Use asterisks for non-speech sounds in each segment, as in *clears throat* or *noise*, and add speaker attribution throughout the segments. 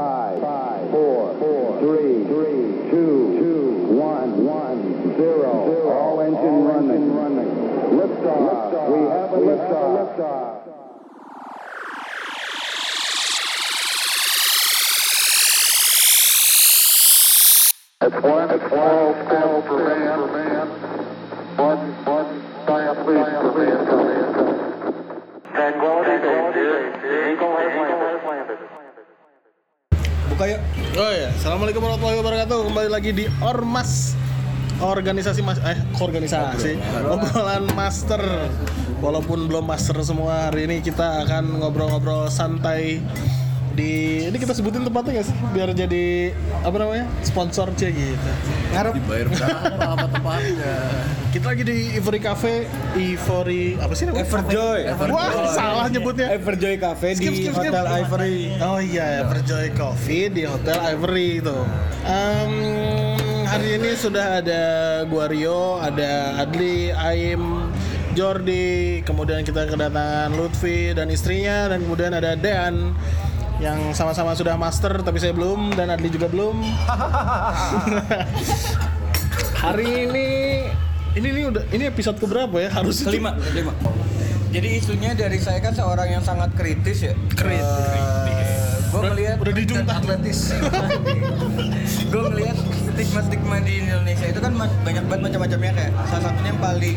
Speaker 1: five, five, four, four, three, three, two, two, one, one, zero. zero. All engine All running, running. Liftoff. We have a liftoff.
Speaker 2: Lagi di Ormas, organisasi mas, eh organisasi, obrolan master. Walaupun belum master semua, hari ini kita akan ngobrol-ngobrol santai di ini kita sebutin tempatnya gak sih biar jadi apa namanya sponsor C gitu
Speaker 3: Ngarep.
Speaker 4: dibayar berapa apa tempatnya
Speaker 2: kita lagi di Ivory Cafe Ivory apa sih namanya
Speaker 3: Everjoy.
Speaker 2: wah salah nyebutnya
Speaker 3: Everjoy Cafe
Speaker 2: Skip,
Speaker 3: di
Speaker 2: skip, skip.
Speaker 3: Hotel Ivory.
Speaker 2: Oh iya, Perjoy Coffee di Hotel Ivory itu. Hari ini sudah ada gua Rio, ada Adli, Aim, Jordi, kemudian kita kedatangan Lutfi dan istrinya, dan kemudian ada Dean yang sama-sama sudah master tapi saya belum dan Adli juga belum. *laughs* hari ini ini ini udah ini episode keberapa ya? Harus
Speaker 3: Kelima, kelima. Jadi isunya dari saya kan seorang yang sangat kritis ya.
Speaker 2: Kritis.
Speaker 3: gue
Speaker 2: Udah-
Speaker 3: melihat
Speaker 2: udah dijungkah. *laughs*
Speaker 3: gue melihat stigma-stigma di Indonesia itu kan banyak banget macam-macamnya kayak salah satunya yang paling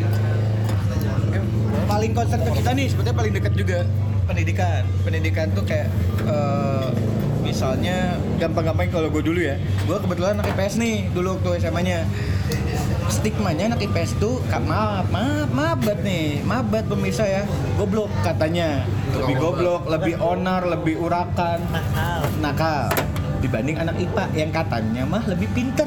Speaker 3: yang paling concern ke kita nih sebetulnya paling dekat juga pendidikan. Pendidikan tuh kayak eh, misalnya gampang-gampang kalau gue dulu ya. Gue kebetulan anak IPS nih dulu waktu SMA nya stigmanya anak IPS tuh kak maaf maaf banget nih. Maaf banget pemirsa ya. Goblok katanya. Lebih goblok lebih onar lebih urakan. Nakal dibanding anak IPA yang katanya mah lebih pinter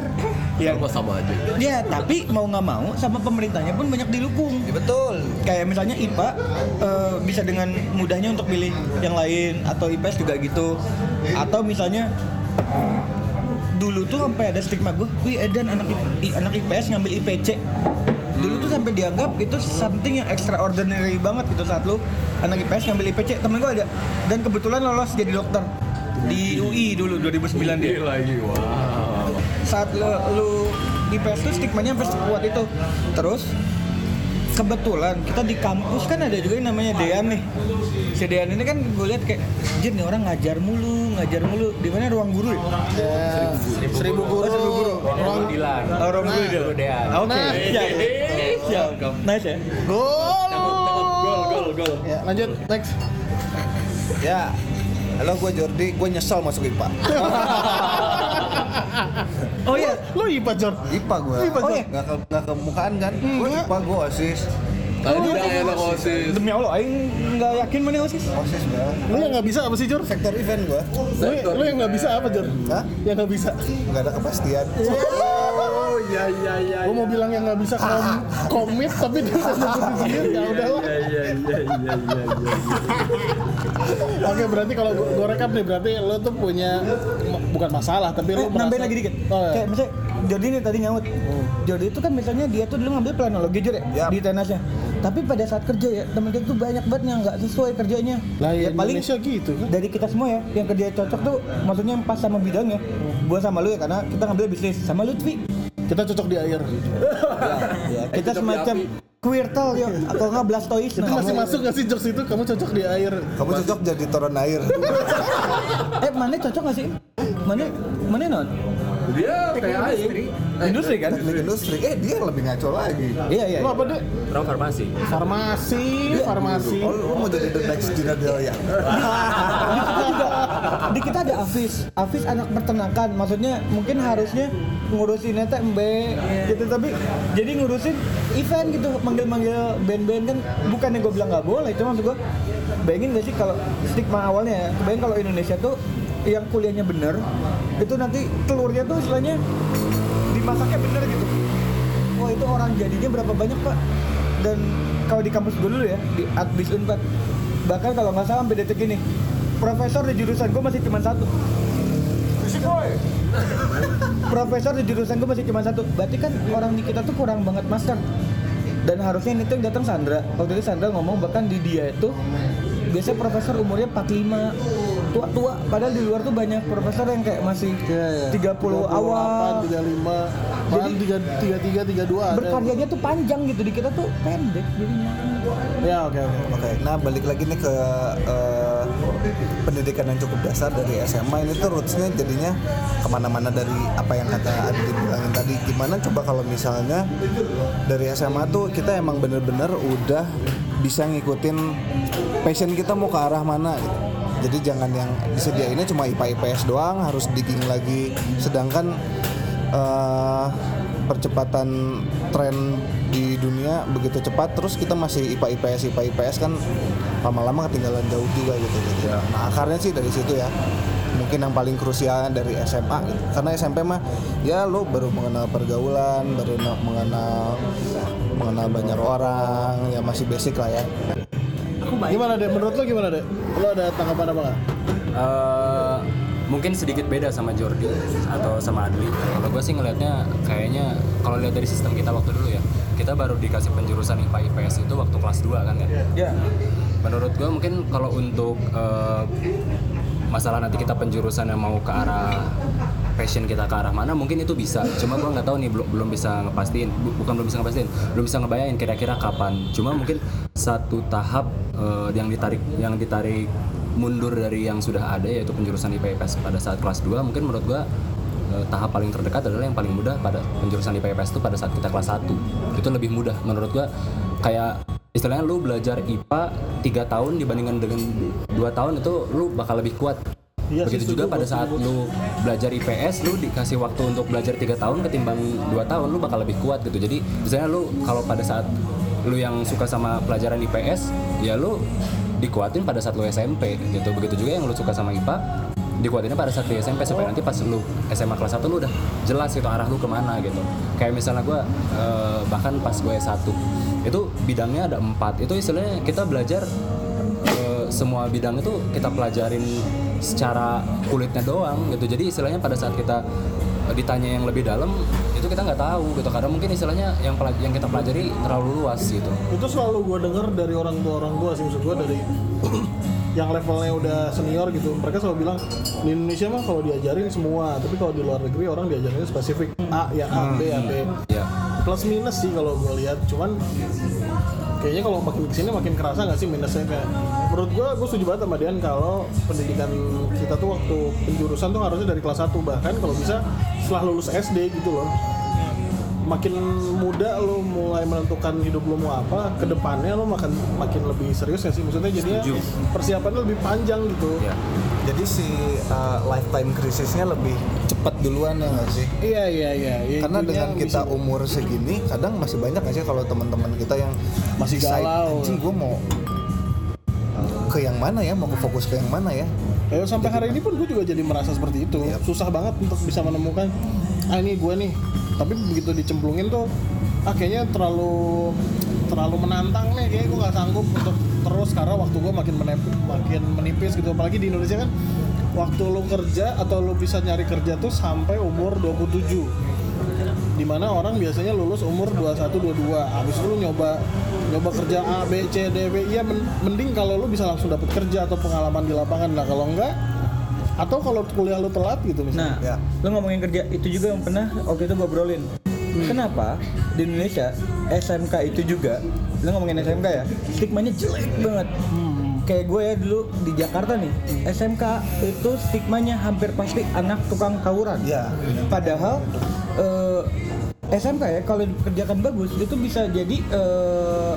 Speaker 3: ya
Speaker 4: sama sama aja
Speaker 3: Ya, tapi mau nggak mau sama pemerintahnya pun banyak didukung. betul. Kayak misalnya IPA eh, bisa dengan mudahnya untuk pilih yang lain atau IPS juga gitu. Atau misalnya dulu tuh sampai ada stigma gue, wih Edan anak I- anak IPS ngambil IPC. Dulu tuh sampai dianggap itu something yang extraordinary banget gitu saat lu anak IPS ngambil IPC. Temen gue ada dan kebetulan lolos jadi dokter di UI dulu 2009 dia.
Speaker 4: Lagi wow
Speaker 3: saat lu, lu di PES tuh stigmanya sampai sekuat itu. Terus kebetulan kita di kampus kan ada juga yang namanya Dean nih. Si Dean ini kan gue lihat kayak jir nih orang ngajar mulu ngajar mulu. Di mana? Ruang guru ya?
Speaker 2: Ya, seribu guru,
Speaker 3: seribu guru.
Speaker 2: ruang
Speaker 3: oh, ruang guru oke.
Speaker 2: Nah.
Speaker 3: siap. siap nice ya?
Speaker 2: Gol,
Speaker 4: gol gol gol.
Speaker 2: Ya, lanjut. Next.
Speaker 5: Ya, halo gue Jordi, gue nyesel masuk IPA. *laughs*
Speaker 3: oh iya
Speaker 2: Lo IPA Jor?
Speaker 5: IPA gue.
Speaker 2: IPA,
Speaker 3: Oh,
Speaker 2: Jor?
Speaker 3: iya.
Speaker 5: Nggak ke nggak kemukaan kan? Gue
Speaker 2: Enggak.
Speaker 5: IPA gue osis.
Speaker 4: tadi udah enak osis
Speaker 3: demi Allah aing nggak yakin mana osis
Speaker 5: Osis gue.
Speaker 2: Lo yang nggak bisa apa sih Jor?
Speaker 5: Sektor event gue.
Speaker 2: Lo, yang nggak bisa apa Jor?
Speaker 5: Hah?
Speaker 2: Yang nggak bisa.
Speaker 5: Nggak ada kepastian.
Speaker 2: Iya iya iya. Gue mau bilang yang nggak bisa kom komit tapi dia nyebutin sendiri ya udahlah.
Speaker 4: iya iya iya iya iya
Speaker 2: Oke berarti kalau gue rekap nih berarti lo tuh punya bukan masalah tapi lo
Speaker 3: Eh, nambahin lagi dikit.
Speaker 2: Oh, iya.
Speaker 3: Kayak misalnya Jordi nih tadi nyaut. Jordi itu kan misalnya dia tuh dulu ngambil planologi jujur ya di tenasnya. Tapi pada saat kerja ya temen kita tuh banyak banget yang nggak sesuai kerjanya.
Speaker 2: Lah ya
Speaker 3: ya paling
Speaker 2: Indonesia gitu kan.
Speaker 3: dari kita semua ya yang kerja cocok tuh maksudnya yang pas sama bidangnya. Gua sama lu ya karena kita ngambil bisnis sama Lutfi.
Speaker 2: Kita cocok di air.
Speaker 3: Ya, *laughs* kita semacam queertal ya atau nggak blastois.
Speaker 2: Itu masih masuk gak sih jokes itu? Kamu cocok di air.
Speaker 5: Kamu cocok jadi toron air. *laughs*
Speaker 3: Eh mana cocok nggak sih? Mana mana non?
Speaker 4: dia kayak aing
Speaker 3: Industri kan?
Speaker 5: Teknik industri. Eh dia lebih ngaco lagi.
Speaker 3: Iya iya.
Speaker 2: Lo apa deh?
Speaker 4: orang farmasi
Speaker 2: Farmasi, farmasi.
Speaker 5: Oh lu mau jadi the next Gina Delia? *laughs*
Speaker 3: di kita juga di kita ada Afis Afis anak peternakan maksudnya mungkin harusnya ngurusin teh embe gitu tapi jadi ngurusin event gitu manggil-manggil band-band kan. Bukannya gue bilang nggak boleh cuma maksud gue bayangin gak sih kalau stigma awalnya ya bayangin kalau Indonesia tuh yang kuliahnya bener itu nanti telurnya tuh istilahnya dimasaknya bener gitu. Wah itu orang jadinya berapa banyak pak? Dan kalau di kampus gue dulu ya di Adbis Unpad bahkan kalau nggak salah sampai detik ini profesor di jurusan gue masih cuma satu profesor di jurusan gue masih cuma satu. Berarti kan orang di kita tuh kurang banget master dan harusnya ini tuh yang datang Sandra. Waktu itu Sandra ngomong bahkan di dia itu biasanya profesor umurnya 45 tua-tua padahal di luar tuh banyak profesor yang kayak masih
Speaker 2: Iya, iya.
Speaker 3: 30 awal.
Speaker 2: 35, bahkan 33, 32 ada.
Speaker 3: berkaryanya tuh panjang gitu. Di kita tuh pendek jadinya.
Speaker 2: Ya, oke oke.
Speaker 5: Oke, nah balik lagi nih ke eh, pendidikan yang cukup dasar dari SMA ini tuh rootsnya jadinya ke mana-mana dari apa yang kata Adi bilangin tadi. Gimana coba kalau misalnya dari SMA tuh kita emang bener-bener udah bisa ngikutin passion kita mau ke arah mana gitu. Jadi jangan yang disediainnya cuma IPA IPS doang, harus digging lagi. Sedangkan eh, percepatan tren di dunia begitu cepat terus kita masih IPA IPS IPA IPS kan lama-lama ketinggalan jauh juga gitu Jadi, nah akarnya sih dari situ ya mungkin yang paling krusial dari SMA gitu. karena SMP mah ya lo baru mengenal pergaulan baru na- mengenal mengenal banyak orang ya masih basic lah ya
Speaker 2: Gimana deh? Menurut lo gimana deh? Lo ada tanggapan apa nggak?
Speaker 6: Eh, mungkin sedikit beda sama Jordi atau sama Adli. Kalau gue sih ngelihatnya kayaknya kalau lihat dari sistem kita waktu dulu ya, kita baru dikasih penjurusan IPA IPS itu waktu kelas 2 kan ya.
Speaker 3: ya
Speaker 6: Menurut gue mungkin kalau untuk eh, masalah nanti kita penjurusan yang mau ke arah passion kita ke arah mana mungkin itu bisa. Cuma gue nggak tahu nih belum belum bisa ngepastiin Bu- bukan belum bisa ngepastiin belum bisa ngebayangin kira-kira kapan. Cuma mungkin satu tahap eh, yang ditarik yang ditarik mundur dari yang sudah ada yaitu penjurusan IPA IPS pada saat kelas 2 mungkin menurut gue eh, tahap paling terdekat adalah yang paling mudah pada penjurusan IPA IPS itu pada saat kita kelas 1 itu lebih mudah. Menurut gua kayak istilahnya lu belajar IPA tiga tahun dibandingkan dengan dua tahun itu lu bakal lebih kuat.
Speaker 2: Iya sih,
Speaker 6: begitu juga pada saat
Speaker 2: setuju.
Speaker 6: lu belajar IPS lu dikasih waktu untuk belajar tiga tahun ketimbang dua tahun lu bakal lebih kuat gitu. Jadi misalnya lu kalau pada saat lu yang suka sama pelajaran IPS ya lu dikuatin pada saat lu SMP gitu. Begitu juga yang lu suka sama IPA dikuatinnya pada saat di SMP supaya nanti pas lu SMA kelas 1 lu udah jelas gitu arah lu ke mana gitu. Kayak misalnya gue bahkan pas gue S1 itu bidangnya ada empat. Itu istilahnya kita belajar eh, semua bidang itu kita pelajarin secara kulitnya doang gitu. Jadi istilahnya pada saat kita eh, ditanya yang lebih dalam itu kita nggak tahu gitu. Karena mungkin istilahnya yang yang kita pelajari terlalu luas gitu.
Speaker 2: Itu selalu gue denger dari orang tua orang tua sih maksud gue dari yang levelnya udah senior gitu. Mereka selalu bilang di Indonesia mah kalau diajarin semua, tapi kalau di luar negeri orang diajarinnya spesifik A ya A, B ya B.
Speaker 6: ya
Speaker 2: Plus minus sih kalau gue lihat, cuman kayaknya kalau makin ke sini makin kerasa nggak sih minusnya kayak menurut gue gue setuju banget sama Dian kalau pendidikan kita tuh waktu penjurusan tuh harusnya dari kelas 1 bahkan kalau bisa setelah lulus SD gitu loh makin muda lo mulai menentukan hidup lo mau apa ke depannya lo makin makin lebih serius ya sih maksudnya jadinya
Speaker 6: Setuju.
Speaker 2: persiapannya lebih panjang gitu
Speaker 6: ya
Speaker 5: jadi si uh, lifetime krisisnya lebih cepat duluan ya nggak sih
Speaker 2: iya iya iya iya,
Speaker 5: karena dengan kita
Speaker 2: bisa-
Speaker 5: umur segini kadang masih banyak nggak sih kalau teman-teman kita yang
Speaker 2: Masih
Speaker 5: decide,
Speaker 2: galau.
Speaker 5: anjing gue mau ke yang mana ya mau ke fokus ke yang mana ya
Speaker 2: Ya, sampai hari ini pun gue juga jadi merasa seperti itu.
Speaker 5: Iya.
Speaker 2: Susah banget untuk bisa menemukan ah ini gue nih. Tapi begitu dicemplungin tuh ah terlalu terlalu menantang nih kayaknya gue nggak sanggup untuk terus karena waktu gue makin menipis, makin menipis gitu. Apalagi di Indonesia kan waktu lu kerja atau lu bisa nyari kerja tuh sampai umur 27 di mana orang biasanya lulus umur 21 22 habis itu lu nyoba nyoba kerja A B C D B iya men- mending kalau lu bisa langsung dapat kerja atau pengalaman di lapangan. Lah kalau enggak atau kalau kuliah lu telat gitu misalnya
Speaker 3: Nah,
Speaker 5: Ya.
Speaker 3: lo ngomongin kerja itu juga yang pernah waktu itu gue obrolin. Kenapa di Indonesia SMK itu juga, lo ngomongin SMK ya, stigmanya jelek banget. Kayak gue ya dulu di Jakarta nih, SMK itu stigmanya hampir pasti anak tukang tawuran.
Speaker 5: ya
Speaker 3: Padahal eh, SMK ya kalau dikerjakan bagus itu bisa jadi eh,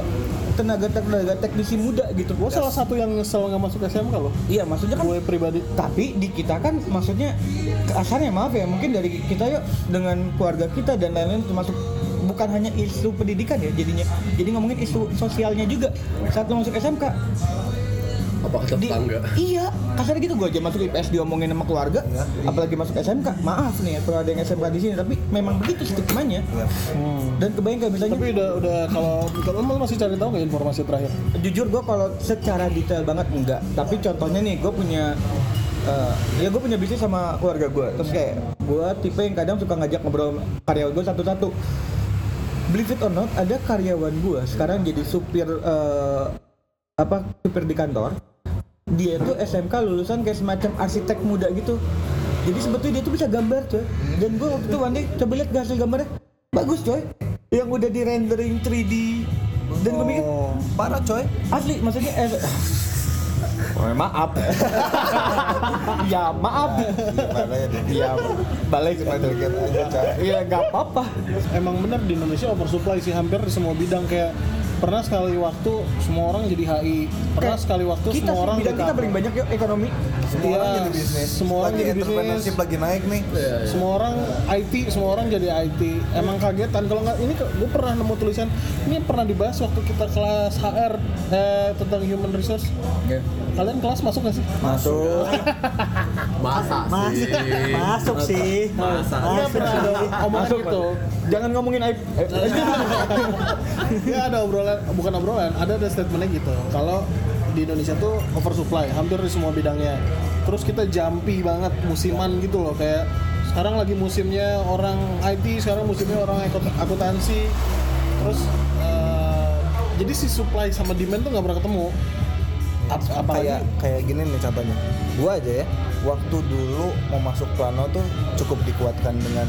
Speaker 3: tenaga tenaga teknisi muda gitu.
Speaker 2: gue salah satu yang nyesel nggak masuk SMK loh?
Speaker 3: Iya maksudnya kan
Speaker 2: gue pribadi.
Speaker 3: Tapi di kita kan maksudnya kasarnya maaf ya mungkin dari kita yuk dengan keluarga kita dan lain-lain termasuk bukan hanya isu pendidikan ya jadinya. Jadi ngomongin isu sosialnya juga. Saat lo masuk SMK
Speaker 4: Apa kata
Speaker 3: di,
Speaker 4: tetangga?
Speaker 3: iya kasarnya gitu gue aja masuk IPS diomongin sama keluarga apalagi masuk SMK maaf nih ya kalau ada yang SMK di sini tapi memang begitu stigmanya. Dan kebayang kayak misalnya
Speaker 2: tapi udah udah kalau kalau masih cari tahu nggak informasi terakhir?
Speaker 3: Jujur gue kalau secara detail banget enggak tapi contohnya nih gue punya eh, ya gue punya bisnis sama keluarga gue terus kayak gue tipe yang kadang suka ngajak ngobrol karyawan gue satu-satu. Believe it or not ada karyawan gue sekarang jadi supir eh, apa supir di kantor dia tuh SMK lulusan kayak semacam arsitek muda gitu jadi sebetulnya dia tuh bisa gambar coy dan gue waktu itu Wandi coba lihat hasil gambarnya bagus coy yang udah di rendering 3D dan gue mikir
Speaker 5: Oh, parah coy.
Speaker 3: asli maksudnya eh, *laughs* Oh, maaf. *laughs* ya maaf.
Speaker 5: Ya?
Speaker 3: Ya balik
Speaker 5: coy.
Speaker 3: Iya nggak apa-apa.
Speaker 2: Emang bener di Indonesia oversupply sih hampir di semua bidang kayak pernah sekali waktu semua orang jadi HI pernah
Speaker 3: Kayak
Speaker 2: sekali waktu
Speaker 3: kita
Speaker 2: semua orang
Speaker 3: bidang kita paling banyak yuk ekonomi.
Speaker 5: Semua
Speaker 2: Iya,
Speaker 5: orang jadi bisnis.
Speaker 2: semua orang
Speaker 5: lagi
Speaker 2: jadi bisnis.
Speaker 5: entrepreneurship lagi naik nih.
Speaker 2: semua orang IT semua orang jadi IT emang kagetan kalau nggak ini gue pernah nemu tulisan ini pernah dibahas waktu kita kelas HR eh, tentang human resource kalian kelas masuk nggak sih
Speaker 3: Masuk. *laughs*
Speaker 4: Masa sih?
Speaker 3: Masuk sih.
Speaker 4: Masa?
Speaker 2: Iya pernah ada omongan
Speaker 3: Masuk,
Speaker 2: gitu.
Speaker 3: Jangan ngomongin aib.
Speaker 2: Ya ada obrolan bukan obrolan ada ada statementnya gitu. Kalau di Indonesia tuh oversupply hampir di semua bidangnya. Terus kita jumpy banget musiman gitu loh. Kayak sekarang lagi musimnya orang IT sekarang musimnya orang akuntansi. Terus eh, jadi si supply sama demand tuh nggak pernah ketemu Ap- apalagi
Speaker 5: kayak kayak gini nih contohnya. Gua aja ya waktu dulu mau masuk plano tuh cukup dikuatkan dengan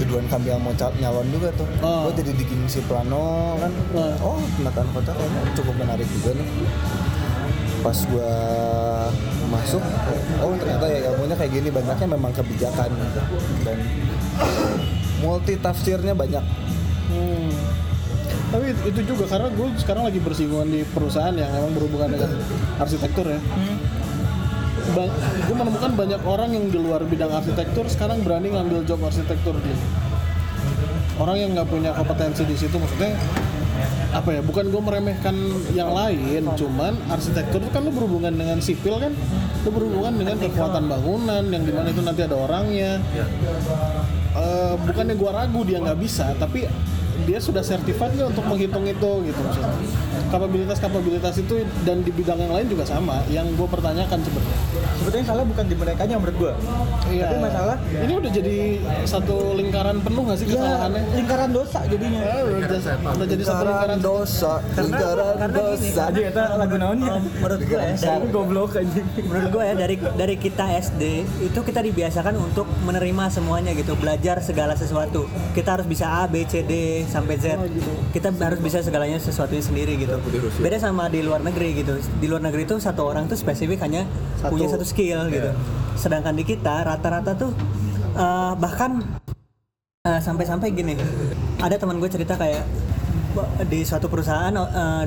Speaker 5: Ridwan Kamil mau cal- nyalon juga tuh.
Speaker 2: Oh.
Speaker 5: gua jadi di si plano kan.
Speaker 2: Oh.
Speaker 5: oh penataan kota kayaknya cukup menarik juga nih. Pas gua masuk oh ternyata ya ilmunya kayak gini banyaknya memang kebijakan gitu. Dan multi tafsirnya banyak.
Speaker 2: Hmm. Tapi itu juga karena gue sekarang lagi bersinggungan di perusahaan yang emang berhubungan dengan arsitektur ya. gue menemukan banyak orang yang di luar bidang arsitektur sekarang berani ngambil job arsitektur di orang yang nggak punya kompetensi di situ. Maksudnya apa ya bukan gue meremehkan yang lain cuman arsitektur itu kan lu berhubungan dengan sipil kan? Lu berhubungan dengan kekuatan bangunan yang di mana itu nanti ada orangnya. Eh, bukannya gue ragu dia nggak bisa tapi dia sudah certified nggak untuk menghitung itu gitu maksudnya kapabilitas kapabilitas itu dan di bidang yang lain juga sama yang gue pertanyakan sebenarnya
Speaker 3: Sebetulnya salah bukan di mereka menurut gua.
Speaker 2: Iya.
Speaker 3: Tapi masalah
Speaker 2: ini udah jadi satu lingkaran penuh nggak sih
Speaker 3: ya
Speaker 2: kesalahannya?
Speaker 3: lingkaran dosa jadinya.
Speaker 2: Ya, udah, jadi- udah jadi satu lingkaran
Speaker 5: dosa lingkaran
Speaker 7: karena
Speaker 5: dosa
Speaker 3: Tadi kata lagu naonnya. *laughs*
Speaker 7: Menurut gue ya,
Speaker 3: Dari goblok anjing.
Speaker 7: menurut gue ya dari dari kita SD itu kita dibiasakan untuk menerima semuanya gitu belajar segala sesuatu kita harus bisa A B C D sampai Z. Kita harus bisa segalanya sesuatunya sendiri gitu. Beda sama di luar negeri gitu. Di luar negeri itu satu orang tuh spesifik hanya punya satu skill gitu. Sedangkan di kita rata-rata tuh eh, bahkan eh, sampai-sampai gini. Ada teman gue cerita kayak "Bo- di suatu perusahaan eh,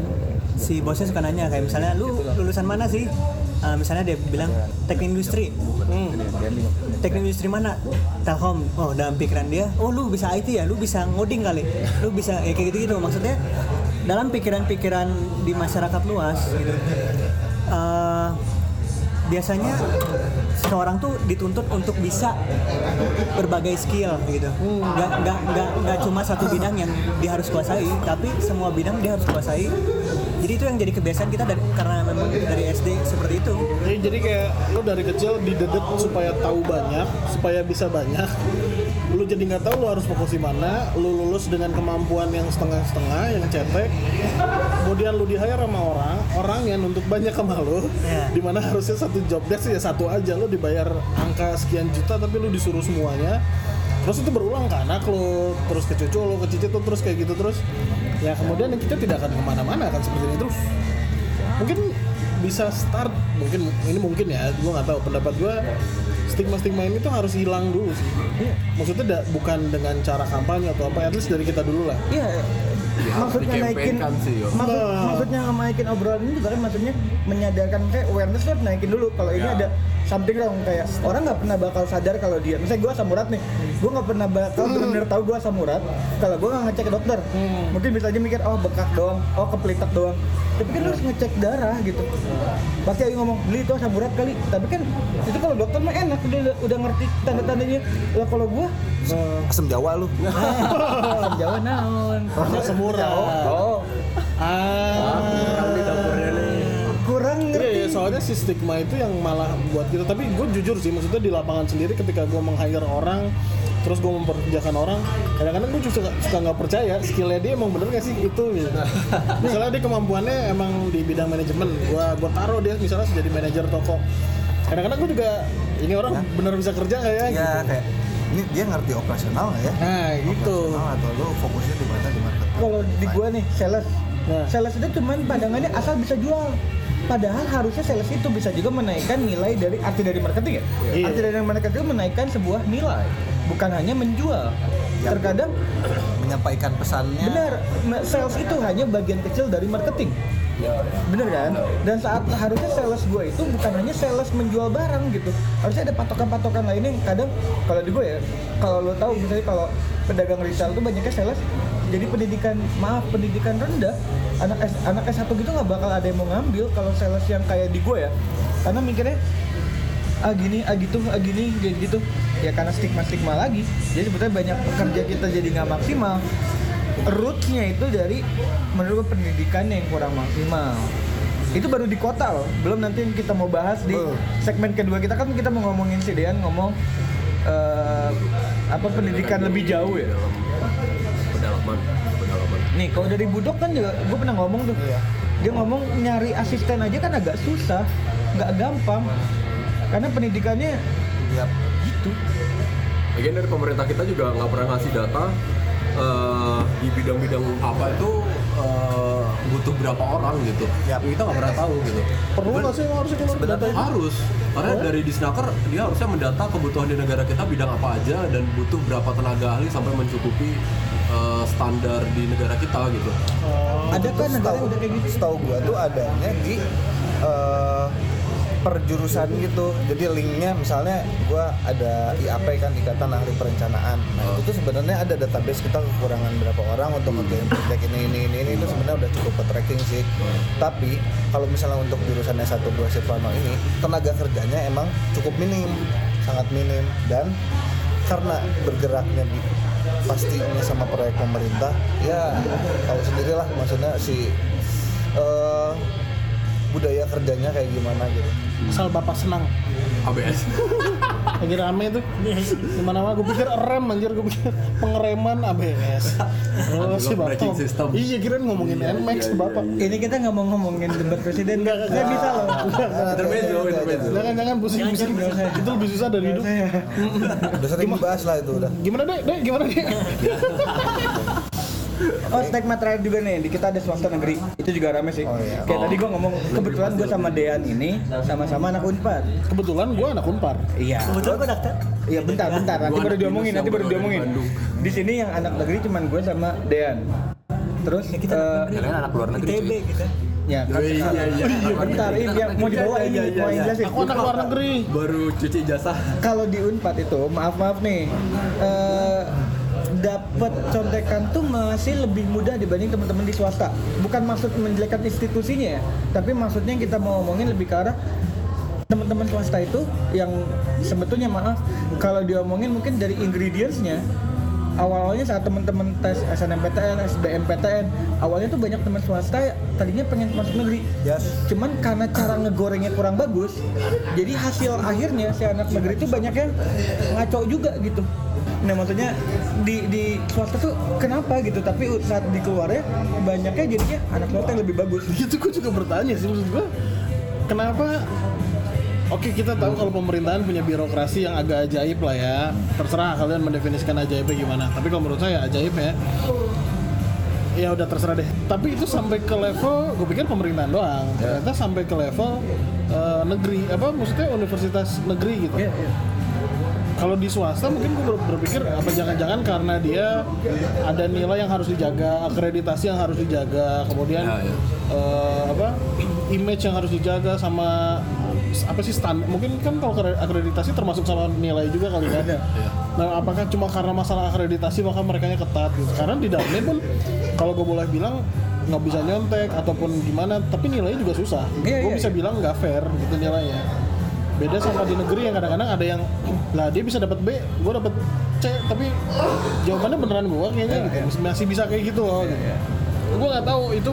Speaker 7: si bosnya suka nanya kayak misalnya lu lulusan mana sih Eh, misalnya dia bilang teknik industri. Hmm. teknik industri mana? Telkom. Oh dalam pikiran dia oh lu bisa IT ya? Lu bisa ngoding kali? Lu bisa ya kayak gitu gitu maksudnya dalam pikiran-pikiran di masyarakat luas gitu eh, biasanya seseorang tuh dituntut untuk bisa berbagai skill gitu. Nggak nggak nggak nggak cuma satu bidang yang dia harus kuasai tapi semua bidang dia harus kuasai jadi itu yang jadi kebiasaan kita dari karena memang dari SD seperti itu
Speaker 2: Jadi, jadi kayak lu dari kecil didedet supaya tahu banyak, supaya bisa banyak. Lu jadi nggak tahu lu harus fokus di mana. Lu lulus dengan kemampuan yang setengah-setengah, yang cetek. Kemudian lu di hire sama orang, orang yang nuntut banyak sama lu.
Speaker 7: Iya.
Speaker 2: Di mana harusnya satu job desk ya satu aja. Lu dibayar angka sekian juta, tapi lu disuruh semuanya. Terus itu berulang ke anak lu, terus ke cucu lu, ke cicit lu, terus kayak gitu terus. Ya kemudian kita tidak akan ke mana-mana kan seperti ini terus mungkin bisa start mungkin ini mungkin ya gue nggak tahu pendapat gue stigma stigma ini tuh harus hilang dulu sih maksudnya da- bukan dengan cara kampanye atau apa at least dari kita dulu lah
Speaker 3: Iya. Maksudnya naikin
Speaker 4: dikampanyekan sih, yo.
Speaker 3: maksud,
Speaker 2: Nah.
Speaker 3: maksudnya naikin obrolan ini juga kan maksudnya menyadarkan kayak awareness harus naikin dulu. Kalau ini ada something wrong kayak orang nggak pernah bakal sadar kalau dia misalnya gue samurat nih gue nggak pernah bakal benar-benar tahu gue samurat kalau gue nggak ngecek ke dokter. Mungkin bisa aja mikir oh bekak doang. Oh kepelitak doang tapi kan lu harus ngecek darah gitu. Pasti Ayu ngomong beli itu samurat kali. Tapi kan itu kalau dokter mah enak udah udah ngerti tanda-tandanya. Lah kalau gue
Speaker 5: asam jawa lu. *laughs*
Speaker 3: Asam Jawa naon?
Speaker 2: Asam semurah.
Speaker 3: oh.
Speaker 2: Ah.
Speaker 3: Kurang
Speaker 2: Iya,
Speaker 3: ngerti.
Speaker 2: iya, soalnya si stigma itu yang malah buat kita. Tapi gue jujur sih, maksudnya di lapangan sendiri ketika gue meng-hire orang, terus gue memperkerjakan orang kadang-kadang gue suka suka nggak percaya skillnya dia emang bener gak sih? Itu gitu. *laughs* misalnya dia kemampuannya emang di bidang manajemen gue gue taruh dia misalnya jadi manajer toko. Kadang-kadang gue juga ini orang bener bisa kerja nggak ya?
Speaker 5: Ya
Speaker 2: gitu.
Speaker 5: kayak ini dia ngerti operasional nggak ya?
Speaker 2: Nah gitu.
Speaker 5: Operasional atau lu fokusnya di mana di marketing
Speaker 3: kalau di gua nih sales.
Speaker 2: Nah.
Speaker 3: sales itu cuman pandangannya asal bisa jual padahal harusnya sales itu bisa juga menaikkan nilai dari arti dari marketing ya?
Speaker 2: Iya.
Speaker 3: arti dari marketing itu menaikkan sebuah nilai bukan hanya menjual.
Speaker 5: Ya.
Speaker 3: terkadang
Speaker 5: menyampaikan pesannya.
Speaker 3: Benar sales itu hanya bagian kecil dari marketing. Bener kan? Dan saat harusnya sales gue itu bukan hanya sales menjual barang gitu. Harusnya ada patokan-patokan lainnya yang kadang kalau di gue ya kalau lo tahu misalnya kalau pedagang retail tuh banyaknya sales jadi pendidikan maaf pendidikan rendah anak S, anak S1 gitu nggak bakal ada yang mau ngambil kalau sales yang kayak di gue ya. Karena mikirnya ah gini ah gitu ah gini kayak gitu. Ya karena stigma stigma lagi. Jadi sebetulnya banyak pekerja kita jadi nggak maksimal. Rootnya itu dari menurut pendidikan yang kurang maksimal. Itu baru di kota loh. Belum nanti yang kita mau bahas di segmen kedua kita. Kan kita mau ngomongin si Dean ngomong eh, apa pendidikan lebih jauh ya
Speaker 4: Pedalaman, pedalaman.
Speaker 3: nih kalau dari Budok kan juga gue pernah ngomong tuh
Speaker 5: Iya.
Speaker 3: dia ngomong nyari asisten aja kan agak susah nggak gampang karena pendidikannya
Speaker 5: ya
Speaker 3: gitu
Speaker 4: Lagian dari pemerintah kita juga nggak pernah ngasih data eh, di bidang-bidang apa itu eh, butuh berapa orang gitu.
Speaker 5: Yap.
Speaker 4: Kita nggak pernah tahu gitu.
Speaker 2: perlu nggak sih keluar
Speaker 5: Sebenarnya
Speaker 2: data itu?
Speaker 4: Harus, karena dari Disnaker dia harusnya mendata kebutuhan di negara kita bidang apa aja dan butuh berapa tenaga ahli sampai mencukupi eh, standar di negara kita gitu.
Speaker 3: ada kan negara yang udah kayak gitu?
Speaker 5: setahu gua tuh adanya di eh, perjurusan gitu. Jadi linknya misalnya gua ada IAP kan ikatan ahli perencanaan. Nah itu tuh sebenarnya ada database kita kekurangan berapa orang untuk ngerjain project ini ini ini, ini. Itu sebenarnya udah cukup ke tracking sih. Tapi kalau misalnya untuk jurusannya satu dua Silvano ini tenaga kerjanya emang cukup minim sangat minim. Dan karena bergeraknya di pastinya sama proyek pemerintah. Ya tahu sendirilah maksudnya si eh, budaya kerjanya kayak gimana gitu.
Speaker 2: Asal bapak senang.
Speaker 4: ABS. *laughs*
Speaker 2: lagi rame tuh. Di mana gue pikir rem anjir gue pikir pengereman ABS oh si bapak.
Speaker 4: braking system.
Speaker 2: iya kirain ngomongin NMAX bapak.
Speaker 3: ini kita nggak mau ngomongin debat presiden. Nggak nggak bisa loh.
Speaker 4: Intermezzo, intermezzo.
Speaker 2: jangan jangan pusing pusing. itu lebih susah dari hidup.
Speaker 5: udah sering dibahas lah itu udah.
Speaker 2: Gimana deh deh gimana deh
Speaker 3: Oh, stigma terakhir juga nih, di kita ada swasta negeri. Itu juga rame sih.
Speaker 5: Oh, iya.
Speaker 3: Kayak tadi gua ngomong, kebetulan gua sama Dean ini sama-sama anak Unpad.
Speaker 2: kebetulan gue anak unpar
Speaker 3: Iya.
Speaker 7: Kebetulan gue daftar.
Speaker 3: Iya, bentar, bentar. Nanti
Speaker 4: Gua
Speaker 3: baru diomongin, nanti baru diomongin. Di sini yang anak negeri cuman gue sama Dean. Terus
Speaker 7: kita
Speaker 3: eh,
Speaker 6: Kalian anak luar negeri
Speaker 7: ITB
Speaker 6: cuy.
Speaker 7: gitu.
Speaker 3: ya kan,
Speaker 4: Iya, iya, iya.
Speaker 3: iya, bentar, ini yang mau dibawa ini, mau jelasin.
Speaker 2: aku anak luar negeri
Speaker 4: Baru cuci jasa.
Speaker 3: Kalau di Unpad itu, maaf maaf nih, eh dapat contekan tuh masih lebih mudah dibanding teman-teman di swasta. Bukan maksud menjelekkan institusinya ya, tapi maksudnya kita mau ngomongin lebih ke arah teman-teman swasta itu yang sebetulnya maaf kalau diomongin mungkin dari ingredientsnya awalnya saat teman-teman tes SNMPTN, SBMPTN awalnya tuh banyak teman swasta ya, tadinya pengen masuk negeri
Speaker 5: Yes.
Speaker 3: cuman karena cara ngegorengnya kurang bagus jadi hasil akhirnya si anak negeri itu banyak yang ngaco juga gitu nah maksudnya di di swasta tuh kenapa gitu? Tapi saat dikeluarnya banyaknya jadinya anak swasta yang lebih bagus. *laughs*
Speaker 2: Itu gue juga bertanya sih maksud gue kenapa? Oke kita tahu kalau pemerintahan punya birokrasi yang agak ajaib lah ya. Terserah kalian mendefinisikan ajaibnya gimana. Tapi kalau menurut saya ajaib ya. Ya udah terserah deh. Tapi itu sampai ke level, gue pikir pemerintahan doang. Ternyata sampai ke level eh, negeri Apa maksudnya universitas negeri gitu kalau di swasta mungkin gue ber- berpikir apa jangan-jangan karena dia ada nilai yang harus dijaga, akreditasi yang harus dijaga, kemudian
Speaker 4: Ya, ya.
Speaker 2: eh, apa *clears throat* image yang harus dijaga sama apa sih stand mungkin kan kalau akre- akreditasi termasuk sama nilai juga kali kan? *clears throat* Nah apakah cuma karena masalah akreditasi maka mereka ketat gitu? Karena di dalamnya pun kalau gue boleh bilang nggak bisa nyontek ataupun gimana tapi nilainya juga susah.
Speaker 3: Iya,
Speaker 2: gue
Speaker 3: iya,
Speaker 2: bisa bilang nggak fair gitu nilainya beda sama di negeri yang kadang-kadang ada yang lah dia bisa dapat B gue dapat C tapi jawabannya beneran gue kayaknya gitu. masih bisa kayak gitu loh gitu. gue nggak tahu itu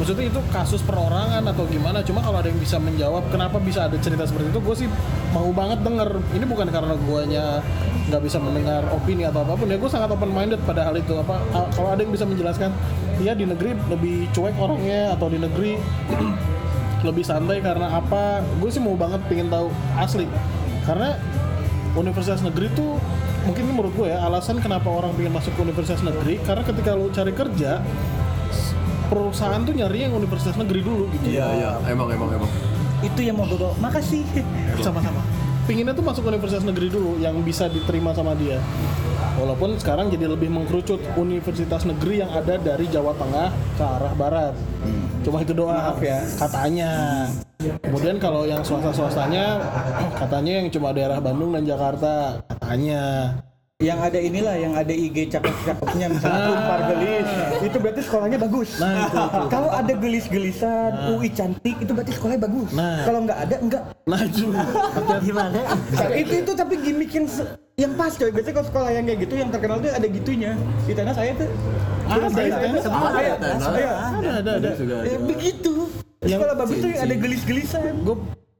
Speaker 2: maksudnya itu kasus perorangan atau gimana cuma kalau ada yang bisa menjawab kenapa bisa ada cerita seperti itu gue sih mau banget denger. Ini bukan karena guanya nggak bisa mendengar opini atau apa pun ya gue sangat open minded pada hal itu. Apa kalau ada yang bisa menjelaskan ya di negeri lebih cuek orangnya atau di negeri lebih santai karena apa gue sih mau banget pengen tahu asli karena universitas negeri tuh mungkin ini menurut gue ya alasan kenapa orang pengen masuk ke universitas negeri karena ketika lu cari kerja perusahaan tuh nyari yang universitas negeri dulu gitu
Speaker 4: Iya iya, emang emang emang.
Speaker 3: Itu yang mau gue bawa. Makasih.
Speaker 2: sama-sama pinginnya tuh masuk universitas negeri dulu yang bisa diterima sama dia walaupun sekarang jadi lebih mengkerucut universitas negeri yang ada dari Jawa Tengah ke arah barat. Cuma itu doang
Speaker 3: Maaf ya.
Speaker 2: katanya. Kemudian kalau yang swasta swastanya *clears throat* katanya yang cuma daerah Bandung dan Jakarta katanya
Speaker 3: yang ada inilah yang ada IG cakep-cakepnya misalnya Unpar gelis itu berarti sekolahnya bagus
Speaker 2: Nah, itu, itu.
Speaker 3: kalau ada gelis-gelisan UI cantik itu berarti sekolahnya bagus
Speaker 2: Nah.
Speaker 3: kalau nggak ada enggak
Speaker 2: nah itu
Speaker 7: Gimana?
Speaker 3: Tapi itu itu tapi gimmick yang pas coy biasanya kalau sekolah yang kayak gitu yang terkenal tuh ada gitunya di tanah saya tuh
Speaker 2: Ada,
Speaker 3: saya,
Speaker 2: di Tanah
Speaker 3: semua
Speaker 4: ada,
Speaker 3: saya,
Speaker 4: Tanah.
Speaker 3: saya.
Speaker 2: ada ada ada
Speaker 4: Juga
Speaker 3: Ya,
Speaker 4: ada.
Speaker 3: begitu
Speaker 2: Yang-
Speaker 3: sekolah bagus tuh yang ada gelis-gelisan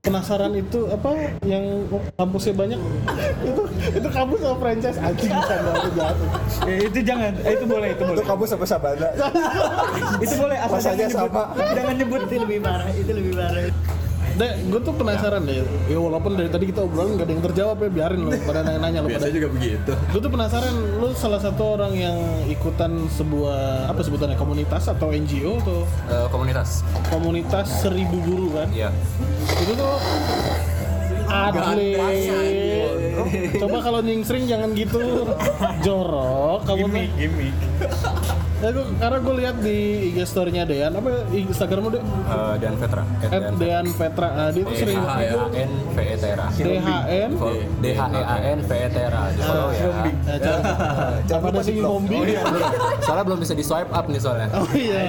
Speaker 2: penasaran itu apa yang kampusnya banyak *laughs* itu itu kampus sama franchise anjing bisa banget jahat
Speaker 3: ya, itu jangan eh, itu boleh itu
Speaker 5: Itu
Speaker 3: boleh
Speaker 5: kamu sama Sabana.
Speaker 3: itu boleh asal jangan nyebut
Speaker 5: sama.
Speaker 3: jangan nyebut
Speaker 7: Itu lebih parah, itu lebih parah.
Speaker 2: Dek, gue tuh penasaran deh. Ya walaupun dari tadi kita obrolan gak ada yang terjawab ya, biarin lo pada nanya-nanya lo pada.
Speaker 4: Juga begitu.
Speaker 2: Gue tuh penasaran, lu salah satu orang yang ikutan sebuah apa sebutannya komunitas atau NGO atau
Speaker 6: Eh, komunitas.
Speaker 2: komunitas seribu guru kan?
Speaker 6: Iya.
Speaker 2: Itu tuh atlet. Coba kalau nyingsring jangan gitu. Jorok kamu tuh.
Speaker 3: gimmick
Speaker 2: Ya, gua, karena gue lihat di IG story-nya Dean, apa Instagram lu deh?
Speaker 6: Eh, Dan Vetra. At
Speaker 2: At Dean Vetra. Nah, dia tuh sering
Speaker 6: D H E A N V E T R A.
Speaker 2: DHN.
Speaker 6: D H E A N V E T R A. Di follow ya.
Speaker 2: Nah, cara, apa ada sih ngombi?
Speaker 6: Oh iya. Soalnya belum bisa di swipe up nih soalnya.
Speaker 2: Oh iya,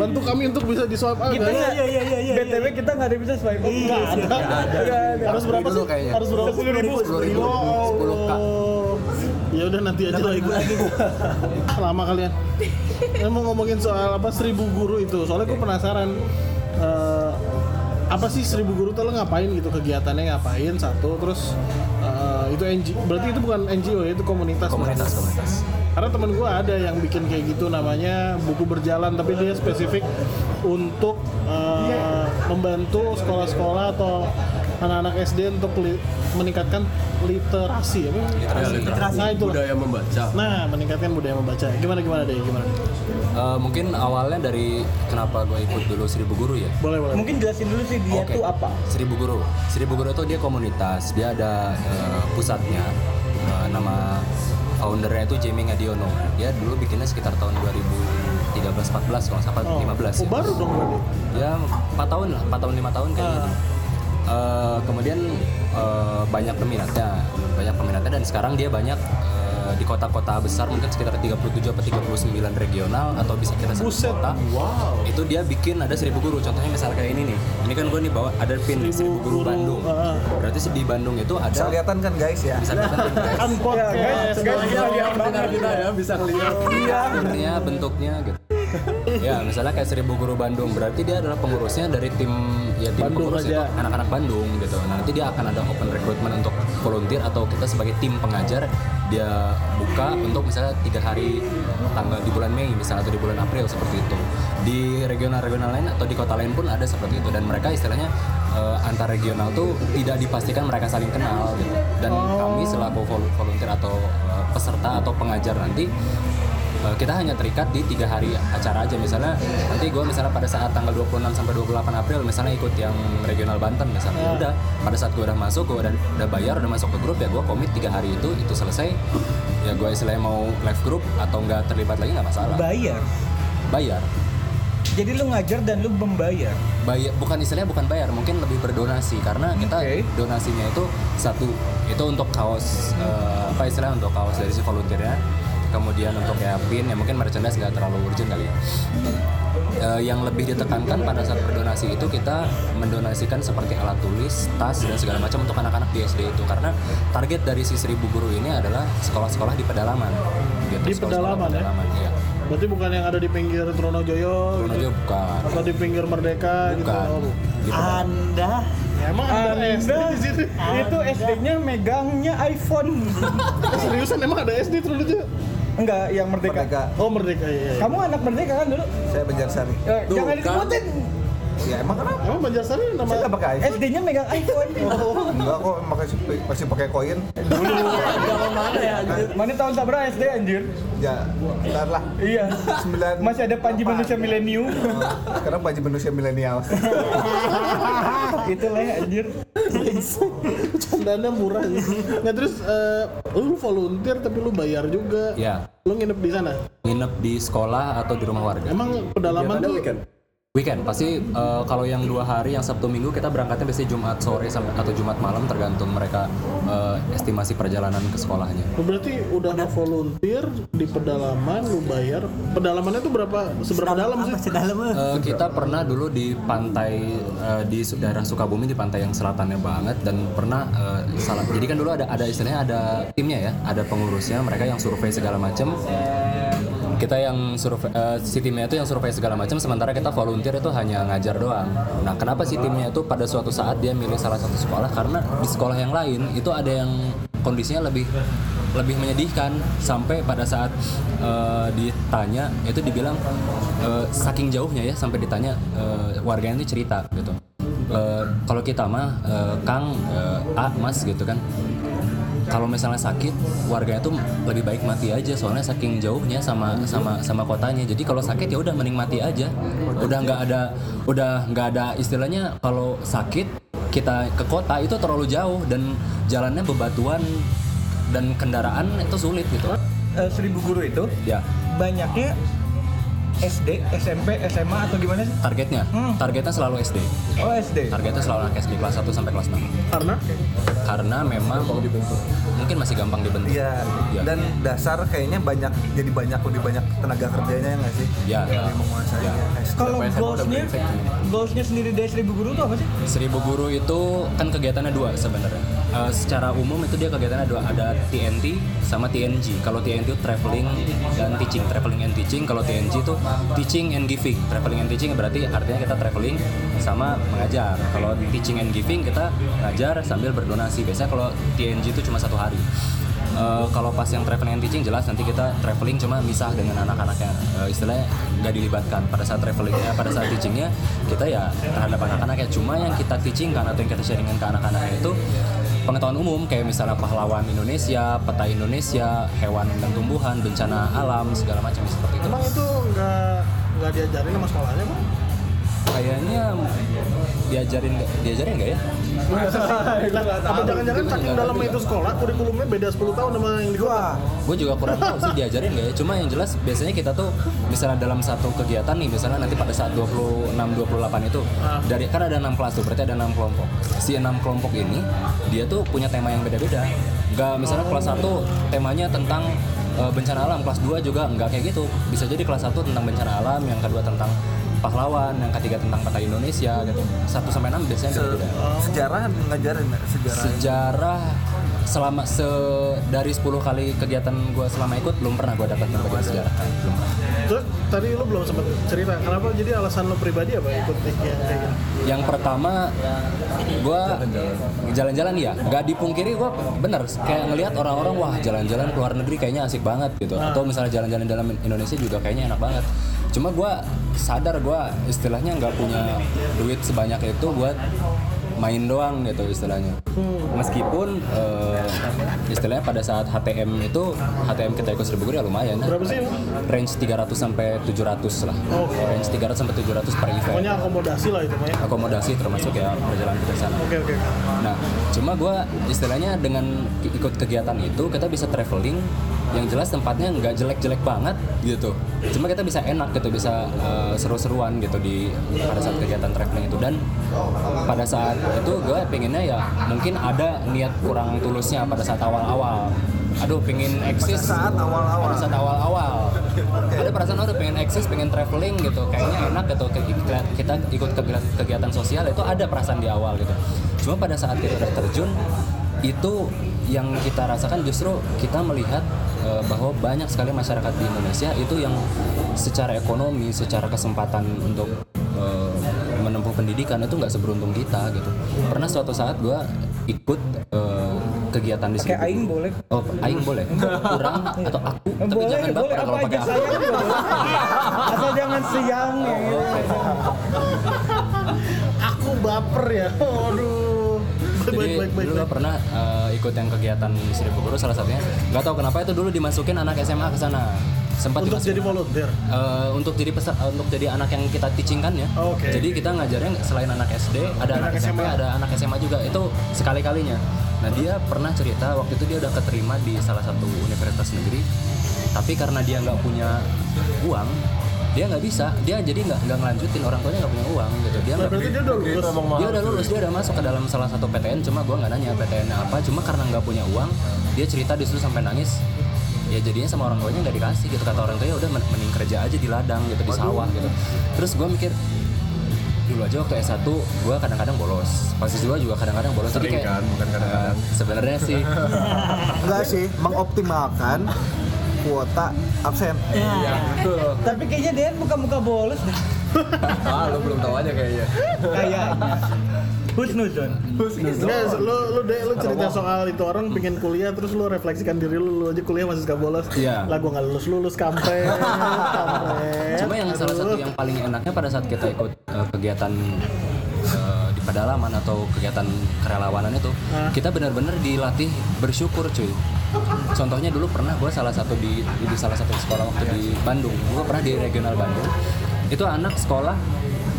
Speaker 2: bantu kami untuk bisa di swipe up.
Speaker 3: kita
Speaker 2: ya.
Speaker 7: Iya, iya, iya, iya,
Speaker 3: btw kita nggak ada bisa swipe up nggak ada.
Speaker 2: Harus berapa
Speaker 6: Dulu
Speaker 2: sih?
Speaker 6: kayaknya.
Speaker 2: Harus berapa?
Speaker 6: Sepuluh ribu. Sepuluh ribu. Sepuluh K.
Speaker 2: Ya udah nanti aja lah ibu. *laughs* Lama kalian. Saya mau ngomongin soal apa seribu guru itu. Soalnya gue penasaran. eh, apa sih seribu guru tuh lo ngapain gitu kegiatannya ngapain satu terus eh, itu NGO berarti itu bukan NGO ya itu komunitas
Speaker 6: Komunitas,
Speaker 2: berarti.
Speaker 6: komunitas.
Speaker 2: karena temen gue ada yang bikin kayak gitu namanya buku berjalan tapi dia spesifik untuk eh, membantu sekolah-sekolah atau anak-anak SD untuk li- meningkatkan literasi apa?
Speaker 6: Literasi.
Speaker 2: Nah itu
Speaker 4: Budaya membaca.
Speaker 2: Nah meningkatkan budaya membaca. Gimana gimana deh gimana?
Speaker 6: Eh, mungkin awalnya dari kenapa gue ikut dulu Seribu Guru ya.
Speaker 2: Boleh boleh.
Speaker 3: mungkin jelasin dulu sih dia
Speaker 6: Oke.
Speaker 3: tuh apa
Speaker 6: Seribu Guru. Seribu Guru itu dia komunitas, dia ada eh, pusatnya. Eh, nama foundernya itu Jamie Ngadiono. Dia dulu bikinnya sekitar tahun 2013-14 kalau nggak salah
Speaker 2: Oh,
Speaker 6: 15
Speaker 2: oh, baru dong berarti.
Speaker 6: ya 4 tahun lah 4 tahun 5 tahun kayak gitu Eh, kemudian eh, banyak peminatnya banyak peminatnya dan sekarang dia banyak eh, di kota-kota besar mungkin sekitar 37 atau 39 regional atau bisa kita sebut
Speaker 2: Buset.
Speaker 6: kota itu dia bikin ada seribu guru contohnya misalnya kayak ini nih ini kan gue nih bawa ada pin nih, seribu guru Bandung
Speaker 2: ah.
Speaker 6: berarti di Bandung itu ada
Speaker 5: Bisa kelihatan kan guys ya?
Speaker 6: bisa kelihatan guys.
Speaker 2: Kan podcast.
Speaker 3: guys, guys, kita lihat
Speaker 4: Dengar kita ya bisa.
Speaker 6: Bentuknya, bentuknya gitu. *laughs* ya, misalnya kayak Seribu Guru Bandung, berarti dia adalah pengurusnya dari tim ya tim
Speaker 2: Bandung
Speaker 6: pengurus
Speaker 2: aja.
Speaker 6: itu anak-anak Bandung gitu. Nah, nanti dia akan ada open recruitment untuk volunteer atau kita sebagai tim pengajar dia buka untuk misalnya tiga hari tanggal di bulan Mei misalnya atau di bulan April seperti itu. Di regional-regional lain atau di kota lain pun ada seperti itu dan mereka istilahnya eh, antar regional tuh tidak dipastikan mereka saling kenal gitu. Dan kami selaku vol- volunteer atau eh, peserta atau pengajar nanti Uh, kita hanya terikat di tiga hari acara aja. Misalnya nanti gue misalnya pada saat tanggal 26 sampai 28 April misalnya ikut yang regional Banten misalnya. Ya. Udah pada saat gue udah masuk gue udah, udah bayar udah masuk ke grup ya gue komit tiga hari itu itu selesai. Ya gue istilahnya mau live group atau nggak terlibat lagi nggak masalah.
Speaker 3: Bayar?
Speaker 6: Bayar.
Speaker 3: Jadi lu ngajar dan lu membayar?
Speaker 6: Bayar bukan istilahnya bukan bayar mungkin lebih berdonasi. Karena kita
Speaker 3: Oke.
Speaker 6: donasinya itu satu itu untuk kaos eh, apa istilahnya untuk kaos dari si volunteernya kemudian untuk kayak pin ya mungkin merchandise nggak terlalu urgent kali ya Eh, yang lebih ditekankan pada saat berdonasi itu kita mendonasikan seperti alat tulis, tas dan segala macam untuk anak-anak di SD itu karena target dari si seribu guru ini adalah sekolah-sekolah di pedalaman gitu
Speaker 2: Di
Speaker 6: sekolah-sekolah
Speaker 2: pedalaman, ya?
Speaker 6: pedalaman, iya.
Speaker 2: Berarti bukan yang ada di pinggir Tronojoyo
Speaker 6: Trono
Speaker 2: gitu.
Speaker 6: bukan
Speaker 2: Atau di pinggir Merdeka gitu.
Speaker 6: bukan
Speaker 2: Oh,
Speaker 7: Ah.
Speaker 6: Pedang.
Speaker 7: Anda
Speaker 2: Ya, emang ada SD di sini.
Speaker 3: itu SD-nya megangnya iPhone. *laughs*
Speaker 2: Seriusan emang ada SD Tronojoyo?
Speaker 3: Enggak, yang merdeka.
Speaker 5: Merdeka.
Speaker 2: Oh Merdeka iya. iya.
Speaker 3: Kamu anak merdeka kan dulu?
Speaker 5: Saya Banjarsari.
Speaker 3: Eh,
Speaker 6: Tuh,
Speaker 3: jangan
Speaker 6: kan.
Speaker 5: Ya emang kenapa?
Speaker 2: Emang Banjarsari nama
Speaker 5: Saya nggak pakai iPhone.
Speaker 3: SD-nya megang iPhone. *laughs*
Speaker 5: Enggak kok masih masih pakai koin.
Speaker 7: zaman mana ya anjir?
Speaker 3: Mana tahun sabra SD anjir?
Speaker 5: Ya, ntar lah.
Speaker 3: Iya. Masih ada Panji Manusia Milenium.
Speaker 5: Sekarang Panji manusia milenial. *laughs*
Speaker 3: Itulah ya anjir.
Speaker 2: Candanya murah ya. Nah terus eh, lu volunteer tapi lu bayar juga.
Speaker 6: ya
Speaker 2: Lu nginep di sana.
Speaker 6: nginep di sekolah atau di rumah warga
Speaker 2: Emang pedalaman tuh
Speaker 6: Weekend pasti eh, kalau yang dua hari yang Sabtu Minggu kita berangkatnya biasanya Jumat sore sampai atau Jumat malam tergantung mereka eh, estimasi perjalanan ke sekolahnya.
Speaker 2: lu berarti udah volunteer di pedalaman lu bayar. Pedalamannya tuh berapa seberapa dalam sih?
Speaker 7: sedalam? Eh,
Speaker 6: kita pernah dulu di pantai eh, di daerah Sukabumi di pantai yang selatannya banget dan pernah eh, salah. Jadi kan dulu ada ada istilahnya ada timnya ya, ada pengurusnya, mereka yang survei segala macam. Kita yang survei eh, si timnya itu yang survei segala macam sementara kita volunteer itu hanya ngajar doang. Nah, kenapa si timnya itu pada suatu saat dia milih salah satu sekolah? Karena di sekolah yang lain itu ada yang kondisinya lebih lebih menyedihkan sampai pada saat eh, ditanya itu dibilang eh, saking jauhnya ya sampai ditanya eh, warganya itu cerita gitu. Eh, kalau kita mah eh, Kang eh, A Mas gitu kan kalau misalnya sakit warganya tuh lebih baik mati aja. Soalnya saking jauhnya sama sama sama kotanya. Jadi kalau sakit ya udah mending mati aja. Udah nggak ada udah nggak ada istilahnya kalau sakit kita ke kota itu terlalu jauh dan jalannya bebatuan dan kendaraan itu sulit gitu.
Speaker 3: Eh, seribu guru itu
Speaker 6: ya.
Speaker 3: banyaknya SD, SMP, SMA atau gimana sih?
Speaker 6: targetnya
Speaker 3: Hmm.
Speaker 6: targetnya selalu SD
Speaker 3: Oh SD.
Speaker 6: targetnya selalu anak SD kelas 1 sampai kelas 6
Speaker 2: Karena
Speaker 6: karena memang mungkin masih gampang dibentuk
Speaker 5: Iya.
Speaker 6: Iya.
Speaker 5: Dan dasar kayaknya banyak jadi banyak lebih banyak tenaga kerjanya ya nggak sih?
Speaker 6: Ya.
Speaker 5: Menguasai
Speaker 6: Ya.
Speaker 5: ya.
Speaker 3: Kalau goalsnya, goalsnya sendiri dari seribu guru itu apa sih?
Speaker 6: Seribu guru itu kan kegiatannya dua sebenarnya. Eh, secara umum itu dia kegiatannya dua, ada TNT sama TNG. Kalau TNT itu traveling dan teaching, traveling and teaching. Kalau TNG itu teaching and giving. Traveling and teaching berarti artinya kita traveling sama mengajar. Kalau teaching and giving kita ngajar sambil berdonasi. Biasanya kalau TNG itu cuma satu hari. Eh, kalau pas yang traveling and teaching jelas nanti kita traveling cuma misah dengan anak-anaknya Eh, istilahnya nggak dilibatkan pada saat travelingnya pada saat teachingnya kita ya terhadap anak-anaknya cuma yang kita teaching kan atau yang kita sharingin ke anak-anaknya itu pengetahuan umum kayak misalnya pahlawan Indonesia peta Indonesia hewan dan tumbuhan bencana alam segala macam seperti itu
Speaker 2: emang itu nggak nggak diajarin sama sekolahnya bang?
Speaker 6: Kayaknya diajarin diajarin nggak ya?
Speaker 2: Apa jangan-jangan saking dalam itu sekolah kurikulumnya beda 10 tahun sama yang di kota?
Speaker 6: gue juga kurang tahu sih diajarin nggak ya. Cuma yang jelas biasanya kita tuh misalnya dalam satu kegiatan nih misalnya nanti pada saat 26 28 itu dari kan ada enam kelas tuh berarti ada enam kelompok. Si enam kelompok ini dia tuh punya tema yang beda-beda. Nggak misalnya kelas 1 temanya tentang eh, bencana alam kelas 2 juga nggak kayak gitu. Bisa jadi kelas 1 tentang bencana alam yang kedua tentang pahlawan yang ketiga tentang peta Indonesia gitu 1 sampai 6 biasanya
Speaker 5: Se-
Speaker 6: beda-beda
Speaker 5: sejarah ngajarin nggak? sejarah.
Speaker 6: sejarah selama se dari 10 kali kegiatan gue selama ikut belum pernah gue dapat bagian sejarah belum pernah.
Speaker 2: Terus tadi lu belum sempat cerita kenapa jadi alasan lu pribadi apa ikut yang kayak gitu?
Speaker 6: yang pertama gue jalan-jalan ya. Nggak dipungkiri gue bener kayak ngelihat orang-orang wah jalan-jalan ke luar negeri kayaknya asik banget gitu. Atau misalnya jalan-jalan dalam Indonesia juga kayaknya enak banget. Cuma gue sadar gue istilahnya nggak punya duit sebanyak itu buat main doang gitu istilahnya meskipun eh, istilahnya pada saat HTM itu HTM kita ikut seribu guru ya lumayan
Speaker 2: Berapa sih?
Speaker 6: range 300 sampai 700 lah range 300 sampai 700 per event
Speaker 2: Pokoknya akomodasi lah itu ya.
Speaker 6: akomodasi termasuk ya perjalanan kita sana.
Speaker 2: Oke oke.
Speaker 6: Nah, cuma gue istilahnya dengan ikut kegiatan itu kita bisa traveling yang jelas tempatnya nggak jelek-jelek banget gitu. Cuma kita bisa enak gitu, bisa eh, seru-seruan gitu di pada saat kegiatan traveling itu dan pada saat itu gue pengennya ya mungkin ada niat kurang tulusnya pada saat awal-awal. Aduh, pengen eksis
Speaker 5: saat awal-awal.
Speaker 6: pada saat awal-awal ada perasaan udah pengen eksis pengen traveling gitu kayaknya enak gitu kita, kita ikut kegiatan sosial itu ada perasaan di awal gitu cuma pada saat kita udah terjun itu yang kita rasakan justru kita melihat eh, bahwa banyak sekali masyarakat di Indonesia itu yang secara ekonomi, secara kesempatan untuk eh, menempuh pendidikan itu nggak seberuntung kita gitu. Pernah suatu saat gua ikut eh, kegiatan di
Speaker 3: Kayak
Speaker 6: Seribu
Speaker 3: aing boleh.
Speaker 6: Oh, aing boleh. Kurang atau aku, tapi
Speaker 3: boleh,
Speaker 6: jangan
Speaker 3: boleh
Speaker 6: baper
Speaker 3: apa
Speaker 6: kalau
Speaker 3: aja
Speaker 6: pakai aku.
Speaker 3: Asal jangan siang ya.
Speaker 6: Oh, oke.
Speaker 2: Aku baper ya. Aduh.
Speaker 6: Jadi
Speaker 2: Baik baik baik.
Speaker 6: dulu
Speaker 2: baik.
Speaker 6: pernah eh, ikut yang kegiatan Seribu Guru salah satunya. Gak tahu kenapa itu dulu dimasukin anak SMA ke sana. Sempat
Speaker 2: Untuk jadi volunteer.
Speaker 6: Eh, untuk jadi peser, eh, untuk jadi anak yang kita teachingkan ya.
Speaker 2: Oke.
Speaker 6: Jadi kita ngajarnya selain anak SD, ada anak,
Speaker 2: Anak
Speaker 6: SMP,
Speaker 2: SMA.
Speaker 6: ada anak SMA juga. Itu sekali kalinya. Nah dia pernah cerita waktu itu dia udah keterima di salah satu universitas negeri, tapi karena dia nggak punya uang, dia nggak bisa. Dia jadi nggak nggak ngelanjutin. Orang tuanya nggak punya uang gitu. Dia
Speaker 2: Nah,
Speaker 6: nggak
Speaker 2: berarti dia udah lulus.
Speaker 6: dia udah lulus. Dia udah masuk ke dalam salah satu PTN cuma gua nggak nanya PTN apa. Cuma karena nggak punya uang dia cerita di situ sampai nangis. Ya jadinya sama orang tuanya nggak dikasih gitu. Kata orang tuanya udah men- mending kerja aja di ladang gitu di sawah gitu. Terus gua mikir dulu aja waktu S1 gua kadang-kadang bolos. Pas S2 juga kadang-kadang bolos.
Speaker 4: Sering
Speaker 6: kayak
Speaker 4: kan, bukan kadang-kadang.
Speaker 6: eh, sebenarnya sih.
Speaker 5: Enggak sih, mengoptimalkan kuota absen.
Speaker 6: ya betul
Speaker 3: Tapi kayaknya dia muka-muka bolos deh. *laughs*
Speaker 4: ah lu belum tahu aja kayaknya
Speaker 3: Kayaknya. Husnuzon.
Speaker 2: Enggak, lu lu deh lu cerita soal itu orang pengen kuliah terus lu refleksikan diri lu, lu aja kuliah masih suka bolos.
Speaker 6: Iya.
Speaker 2: Lah gua nggak lulus lulus kampret. kampret.
Speaker 6: Cuma yang salah satu yang paling enaknya pada saat kita ikut eh, kegiatan eh, di pedalaman atau kegiatan kerelawanan itu, kita benar-benar dilatih bersyukur, cuy. Contohnya dulu pernah gue salah satu di di salah satu sekolah waktu di Bandung, gue pernah di regional Bandung. Itu anak sekolah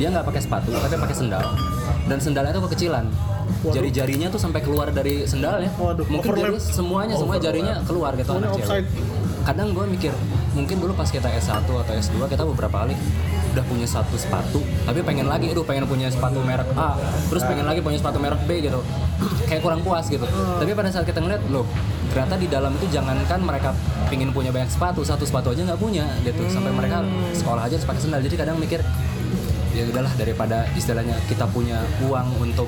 Speaker 6: dia nggak pakai sepatu, tapi pakai sendal. Dan sendalnya itu kekecilan. Jari-jarinya tuh sampai keluar dari sendalnya.
Speaker 2: Waduh,
Speaker 6: Mungkin
Speaker 2: overlap.
Speaker 6: jadi semuanya semua jarinya keluar gitu anak cewek kadang gue mikir mungkin dulu pas kita S1 atau S2 kita beberapa kali udah punya satu sepatu tapi pengen lagi aduh pengen punya sepatu merek A terus pengen lagi punya sepatu merek B gitu. *clears throat* Kayak kurang puas gitu. Tapi pada saat kita ngeliat loh ternyata di dalam itu jangankan mereka pingin punya banyak sepatu satu sepatu aja nggak punya gitu. Sampai mereka sekolah aja harus pakai sendal. Jadi kadang mikir ya udahlah daripada istilahnya kita punya uang untuk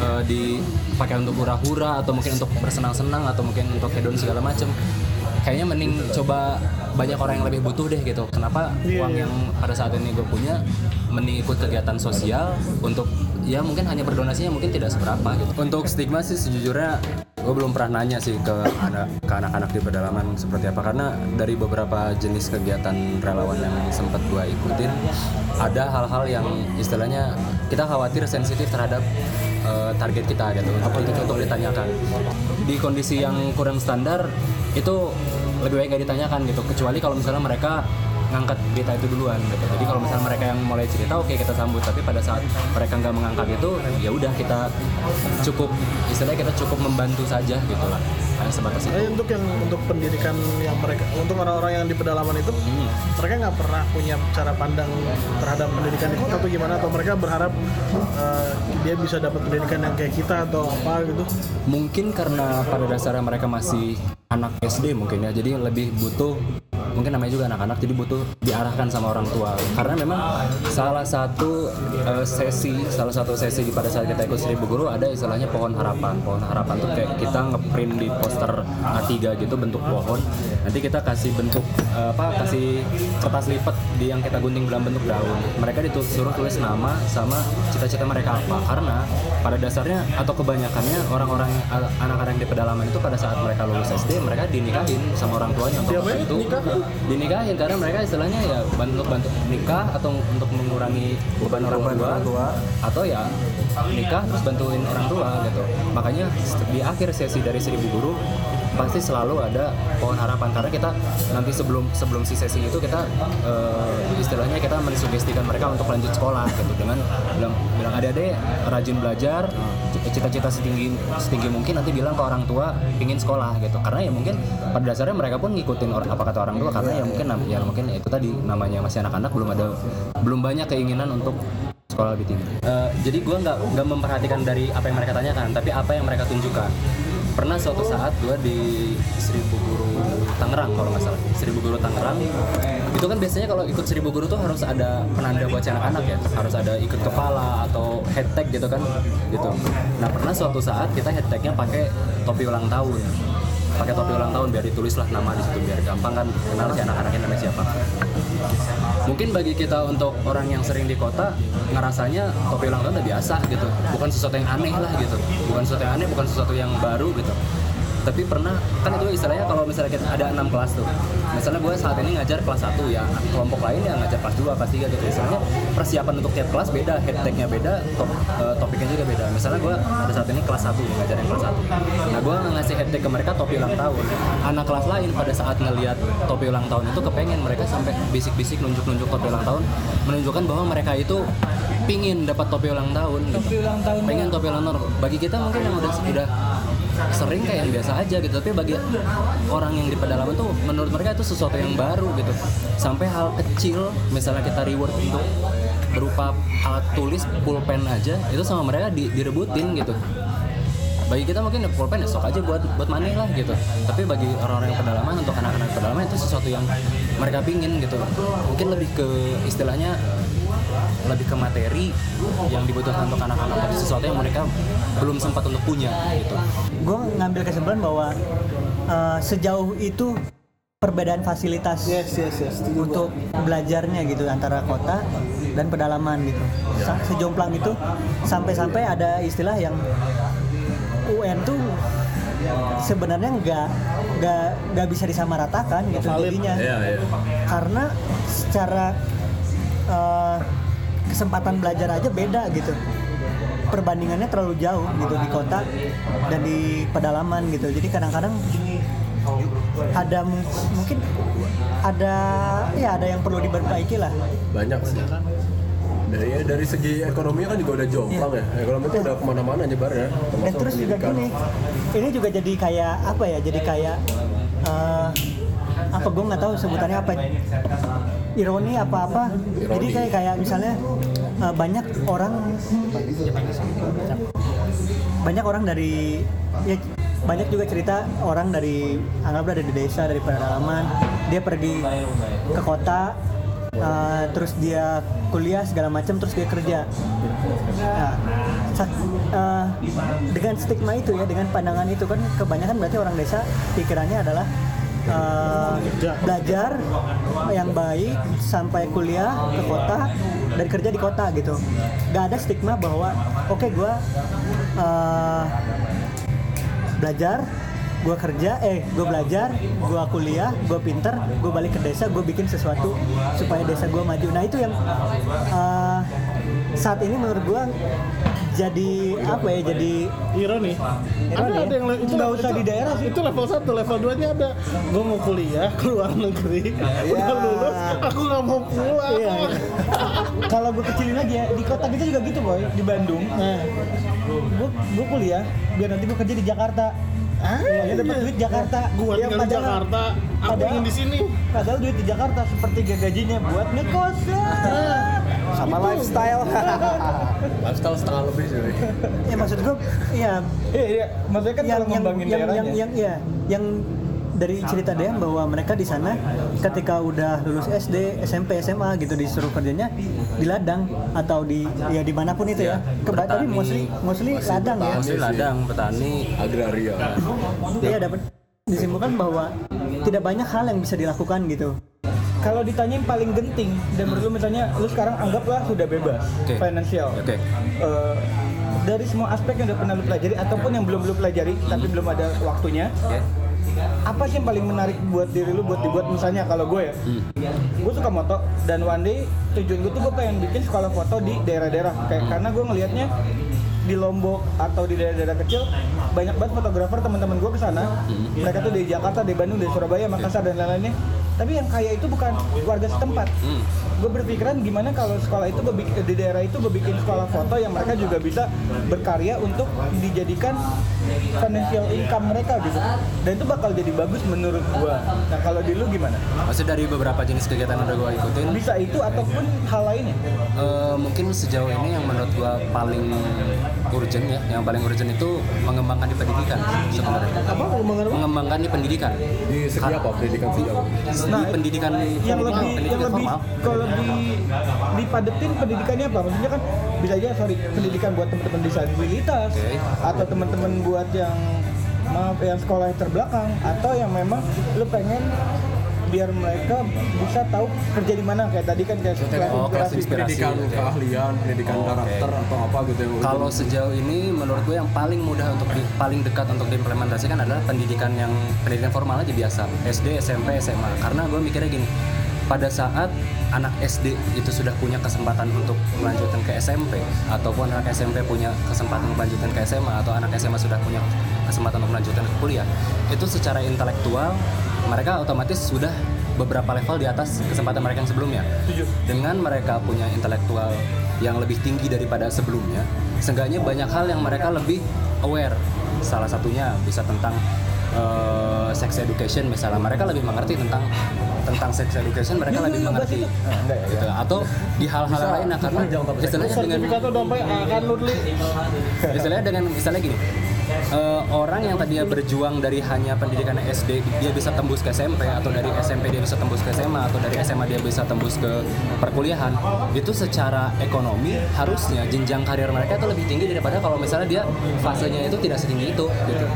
Speaker 6: eh, dipakai untuk hura-hura atau mungkin untuk bersenang-senang atau mungkin untuk hedon segala macem kayaknya mending coba banyak orang yang lebih butuh deh gitu. Kenapa uang yang pada saat ini gue punya mending ikut kegiatan sosial untuk ya mungkin hanya berdonasinya mungkin tidak seberapa gitu. Untuk stigma sih sejujurnya gue belum pernah nanya sih ke anak ke anak-anak di pedalaman seperti apa. Karena dari beberapa jenis kegiatan relawan yang sempat gue ikutin ada hal-hal yang istilahnya kita khawatir sensitif terhadap eh, target kita gitu untuk, untuk ditanyakan. Di kondisi yang kurang standar itu lebih baik nggak ditanyakan gitu. Kecuali kalau misalnya mereka ngangkat berita itu duluan gitu. Jadi kalau misalnya mereka yang mulai cerita oke kita sambut. Tapi pada saat mereka nggak mengangkat itu ya udah kita cukup istilahnya kita cukup membantu saja gitu lah. Hanya sebatas itu.
Speaker 2: untuk yang untuk pendidikan yang mereka untuk orang-orang yang di pedalaman itu
Speaker 6: Hmm.
Speaker 2: mereka nggak pernah punya cara pandang terhadap pendidikan itu atau gimana? Atau mereka berharap eh, dia bisa dapat pendidikan yang kayak kita atau apa gitu?
Speaker 6: Mungkin karena pada dasarnya mereka masih anak SD mungkin ya. Jadi lebih butuh mungkin namanya juga anak-anak jadi butuh diarahkan sama orang tua. Karena memang salah satu eh, sesi salah satu sesi pada saat kita ikut seribu guru ada istilahnya pohon harapan. Pohon harapan tuh kayak kita ngeprint di poster A3 gitu bentuk pohon. Nanti kita kasih bentuk eh, apa kasih kertas lipat di yang kita gunting dalam bentuk daun. Mereka disuruh tulis nama sama cita-cita mereka apa. Karena pada dasarnya atau kebanyakannya orang-orang anak-anak di pedalaman itu pada saat mereka lulus SD mereka dinikahin sama orang tuanya untuk bantu
Speaker 2: Nikah?
Speaker 6: Dinikahin karena mereka istilahnya ya bantu bantu nikah atau untuk mengurangi beban orang tua,
Speaker 5: orang tua.
Speaker 6: atau ya nikah terus bantuin orang tua gitu makanya di akhir sesi dari seribu guru pasti selalu ada pohon harapan karena kita nanti sebelum sebelum si sesi itu kita eh, istilahnya kita mensugestikan mereka untuk lanjut sekolah gitu dengan bilang bilang adik-adik rajin belajar cita-cita setinggi setinggi mungkin nanti bilang ke orang tua pingin sekolah gitu karena ya mungkin pada dasarnya mereka pun ngikutin or- apa kata orang tua karena ya mungkin nam- ya mungkin itu tadi namanya masih anak-anak belum ada belum banyak keinginan untuk sekolah lebih tinggi. Eh, jadi gue nggak nggak memperhatikan dari apa yang mereka tanyakan, tapi apa yang mereka tunjukkan. Pernah suatu saat gue di Seribu Guru Tangerang kalau nggak salah. Seribu Guru Tangerang. Itu kan biasanya kalau ikut Seribu Guru tuh harus ada penanda buat anak-anak ya. Harus ada ikut kepala atau head gitu kan. Gitu. Nah pernah suatu saat kita head pakai topi ulang tahun pakai topi ulang tahun biar ditulis lah nama di situ biar gampang kan kenal si anak-anaknya namanya siapa. Mungkin bagi kita untuk orang yang sering di kota ngerasanya topi ulang tahun udah biasa gitu. Bukan sesuatu yang aneh lah gitu. Bukan sesuatu yang aneh bukan sesuatu yang baru gitu tapi pernah kan itu istilahnya kalau misalnya kita ada enam kelas tuh. Misalnya gue saat ini ngajar kelas 1 ya. Kelompok lain yang ngajar kelas 2 kelas 3 gitu. Istilahnya persiapan untuk tiap kelas beda head tag-nya beda top, eh, topiknya juga beda. Misalnya gue ada saat ini kelas 1 ngajarin kelas 1 nah gue ngasih head tag ke mereka topi ulang tahun. Anak kelas lain pada saat ngelihat topi ulang tahun itu kepengen mereka sampai bisik-bisik nunjuk-nunjuk topi ulang tahun menunjukkan bahwa mereka itu pingin dapat topi ulang tahun gitu.
Speaker 3: Topi ulang tahun
Speaker 6: pengen topi ulang tahun. Bagi kita mungkin yang udah udah sering kayak biasa aja gitu. Tapi bagi orang yang di pedalaman tuh menurut mereka itu sesuatu yang baru gitu. Sampai hal kecil misalnya kita reward untuk berupa alat tulis pulpen aja itu sama mereka di- direbutin gitu. Bagi kita mungkin pulpen ya sok aja buat buat money lah gitu. Tapi bagi orang-orang yang pedalaman untuk anak-anak pedalaman itu sesuatu yang mereka pingin gitu. Mungkin lebih ke istilahnya lebih ke materi yang dibutuhkan untuk anak-anak tapi sesuatu yang mereka belum sempat untuk punya gitu.
Speaker 7: Gue ngambil kesimpulan bahwa eh, sejauh itu perbedaan fasilitas
Speaker 2: Yes, yes, yes.
Speaker 7: Untuk belajarnya gitu antara kota dan pedalaman gitu. Sa- sejomplang itu sampai-sampai ada istilah yang UN tuh sebenarnya nggak nggak nggak bisa disamaratakan gitu jadinya.
Speaker 4: Iya, iya.
Speaker 7: karena secara eh, kesempatan belajar aja beda gitu. Perbandingannya terlalu jauh gitu di kota dan di pedalaman gitu. Jadi kadang-kadang ada mung- mungkin ada ya ada yang perlu diperbaiki lah.
Speaker 4: Banyak sih. Dari ya, dari segi ekonomi kan juga udah jomplang ya. Ekonomi itu udah ke mana-mana nyebar ya.
Speaker 7: Dan terus juga gini ini juga jadi kayak apa ya jadi kayak eh, apa gue nggak tahu sebutannya apa ironi apa apa jadi kayak kayak misalnya eh, banyak orang banyak orang dari ya banyak juga cerita orang dari anggaplah dari desa dari pedalaman. Dia pergi ke kota uh, terus dia kuliah segala macam terus dia kerja. Nah, uh, dengan stigma itu ya dengan pandangan itu kan kebanyakan berarti orang desa pikirannya adalah uh, belajar yang baik sampai kuliah ke kota dan kerja di kota gitu. Gak ada stigma bahwa oke gua uh, belajar gue kerja eh gue belajar gue kuliah gue pinter gue balik ke desa gue bikin sesuatu supaya desa gue maju. Nah itu yang uh, saat ini menurut gue jadi apa ya jadi
Speaker 2: Ironi. Ada,
Speaker 7: ya?
Speaker 2: ada yang itu
Speaker 3: Nggak usah di daerah sih.
Speaker 2: Itu level 1, level 2 nya ada. Gue mau kuliah *laughs* ke luar negeri. Udah lulus, aku nggak mau pulang.
Speaker 3: Iya. Kalau gue kecilin lagi ya, di kota kita juga gitu boy, di Bandung. Nah, gue gue kuliah biar nanti gue kerja di Jakarta.
Speaker 2: Ah,
Speaker 3: Ya dapat duit Jakarta.
Speaker 2: Gua
Speaker 3: Ya,
Speaker 2: tinggal di Jakarta, aku
Speaker 3: padahal-
Speaker 2: ingin di sini.
Speaker 3: Padahal duit di Jakarta seperti gajinya buat ngekos.
Speaker 5: Sama lifestyle *laughs*
Speaker 4: lifestyle setengah lebih sih
Speaker 7: ya maksud gue ya
Speaker 3: Iya, iya. Maksudnya kan
Speaker 7: yang
Speaker 3: kalau
Speaker 7: yang
Speaker 3: ngembangin
Speaker 7: yang,
Speaker 3: daerahnya.
Speaker 7: yang yang ya yang dari cerita dia bahwa mereka di sana ketika udah lulus SD, SMP, SMA gitu disuruh kerjanya di ladang atau di ya di mana pun itu ya. Keba tapi
Speaker 6: bertani.
Speaker 7: mostly mostly ladang ya.
Speaker 6: Mostly ladang, petani,
Speaker 4: agraria
Speaker 7: Iya dapat disimpulkan bahwa tidak banyak hal yang bisa dilakukan gitu.
Speaker 3: Kalau ditanya yang paling genting dan menurut lu misalnya lu sekarang anggaplah sudah bebas
Speaker 6: Oke.
Speaker 3: finansial
Speaker 6: Oke.
Speaker 3: Eh, dari semua aspek yang udah pernah lu pelajari ataupun yang belum lu pelajari tapi belum ada waktunya
Speaker 6: Oke.
Speaker 3: apa sih yang paling menarik buat diri lu buat dibuat misalnya kalau gue ya
Speaker 6: Hmm.
Speaker 3: gue suka moto dan one day tujuan gue tuh gue pengen bikin sekolah foto di daerah-daerah kayak karena gue ngelihatnya di Lombok atau di daerah-daerah kecil banyak banget fotografer teman-teman gue ke sana. Mereka tuh dari Jakarta dari Bandung dari Surabaya Makassar dan lain-lainnya. Tapi yang kaya itu bukan warga setempat.
Speaker 6: Hmm.
Speaker 3: gue berpikiran gimana kalau sekolah itu gue bikin di daerah itu gue bikin sekolah foto yang mereka juga bisa berkarya untuk dijadikan financial income mereka gitu. Dan itu bakal jadi bagus menurut gue nah kalau di lu gimana?
Speaker 6: Maksudnya dari beberapa jenis kegiatan yang udah gue ikutin,
Speaker 3: bisa itu ataupun hal lainnya?
Speaker 6: Eh, mungkin sejauh ini yang menurut gua paling urgent ya, yang paling urgent itu mengembangkan di pendidikan sebenarnya.
Speaker 2: Apa pengembangan apa?
Speaker 6: Mengembangkan di pendidikan.
Speaker 4: Di segi apa pendidikan sejauh?
Speaker 6: Di pendidikan
Speaker 3: Nah, yang lebih yang
Speaker 6: pendidikan
Speaker 3: lebih
Speaker 6: formal.
Speaker 3: kalau di dipadetin pendidikannya apa maksudnya kan bisa aja sorry pendidikan buat teman-teman disabilitas
Speaker 6: Oke.
Speaker 3: atau teman-teman buat yang maaf yang sekolah terbelakang atau yang memang lu pengen biar mereka bisa tahu kerja di mana kayak tadi kan kayak kelas
Speaker 6: Oh, kelas
Speaker 3: inspirasi.
Speaker 6: inspirasi.
Speaker 4: pendidikan
Speaker 6: gitu ya.
Speaker 4: keahlian, pendidikan
Speaker 6: Oh,
Speaker 4: karakter atau apa gitu yang
Speaker 6: Kalau sejauh ini menurut gue yang paling mudah untuk di- paling dekat untuk diimplementasikan adalah pendidikan yang pendidikan formal aja biasa SD, SMP, SMA. Karena gue mikirnya gini, pada saat anak SD itu sudah punya kesempatan untuk melanjutkan ke SMP ataupun anak SMP punya kesempatan untuk melanjutkan ke SMA atau anak SMA sudah punya kesempatan untuk melanjutkan ke kuliah, itu secara intelektual mereka otomatis sudah beberapa level di atas kesempatan mereka yang sebelumnya. Dengan mereka punya intelektual yang lebih tinggi daripada sebelumnya, seenggaknya banyak hal yang mereka lebih aware. Salah satunya bisa tentang eh, sex education misalnya, mereka lebih mengerti tentang tentang sex education, mereka
Speaker 3: Yuk,
Speaker 6: lebih
Speaker 3: yuk,
Speaker 6: mengerti.
Speaker 3: Ah, enggak ya,
Speaker 6: Gitu. Atau di hal-hal lain, nah, karena istilahnya dengan *laughs* istilahnya dengan misalnya gini eh, orang yang tadinya berjuang dari hanya pendidikan SD dia bisa tembus ke SMP atau dari SMP dia bisa tembus ke SMA atau dari SMA dia bisa tembus ke perkuliahan. Itu secara ekonomi harusnya jenjang karir mereka itu lebih tinggi daripada kalau misalnya dia fasenya itu tidak setinggi itu gitu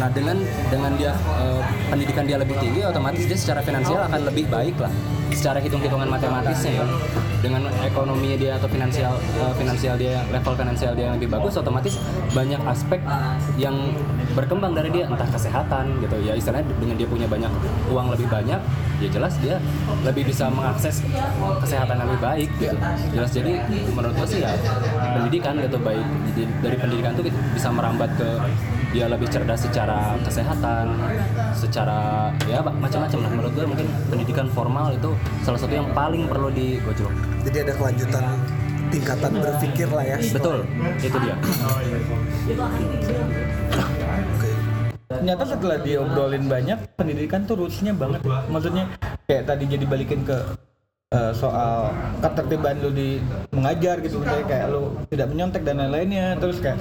Speaker 6: nah dengan dengan dia eh, pendidikan dia lebih tinggi otomatis dia secara finansial akan lebih baik lah. Secara hitung-hitungan matematisnya ya. Dengan ekonomi dia atau finansial eh, finansial dia level finansial dia yang lebih bagus otomatis banyak aspek yang berkembang dari dia. Entah kesehatan gitu ya. Istilahnya dengan dia punya banyak uang lebih banyak ya jelas dia lebih bisa mengakses kesehatan yang lebih baik gitu. Jelas. Jadi menurut gue sih ya pendidikan gitu baik Jadi dari pendidikan tuh bisa merambat ke dia lebih cerdas secara kesehatan secara ya macam-macam lah. Menurut gue mungkin pendidikan formal itu salah satu yang paling perlu digojlok
Speaker 5: Jadi ada kelanjutan tingkatan berpikir lah ya.
Speaker 6: betul itu dia.
Speaker 3: Ternyata setelah diobrolin banyak pendidikan tuh rootsnya banget. Maksudnya kayak tadi jadi balikin ke eh, soal ketertiban lu di mengajar gitu. Misalnya kayak lu tidak menyontek dan lain-lainnya. Terus kayak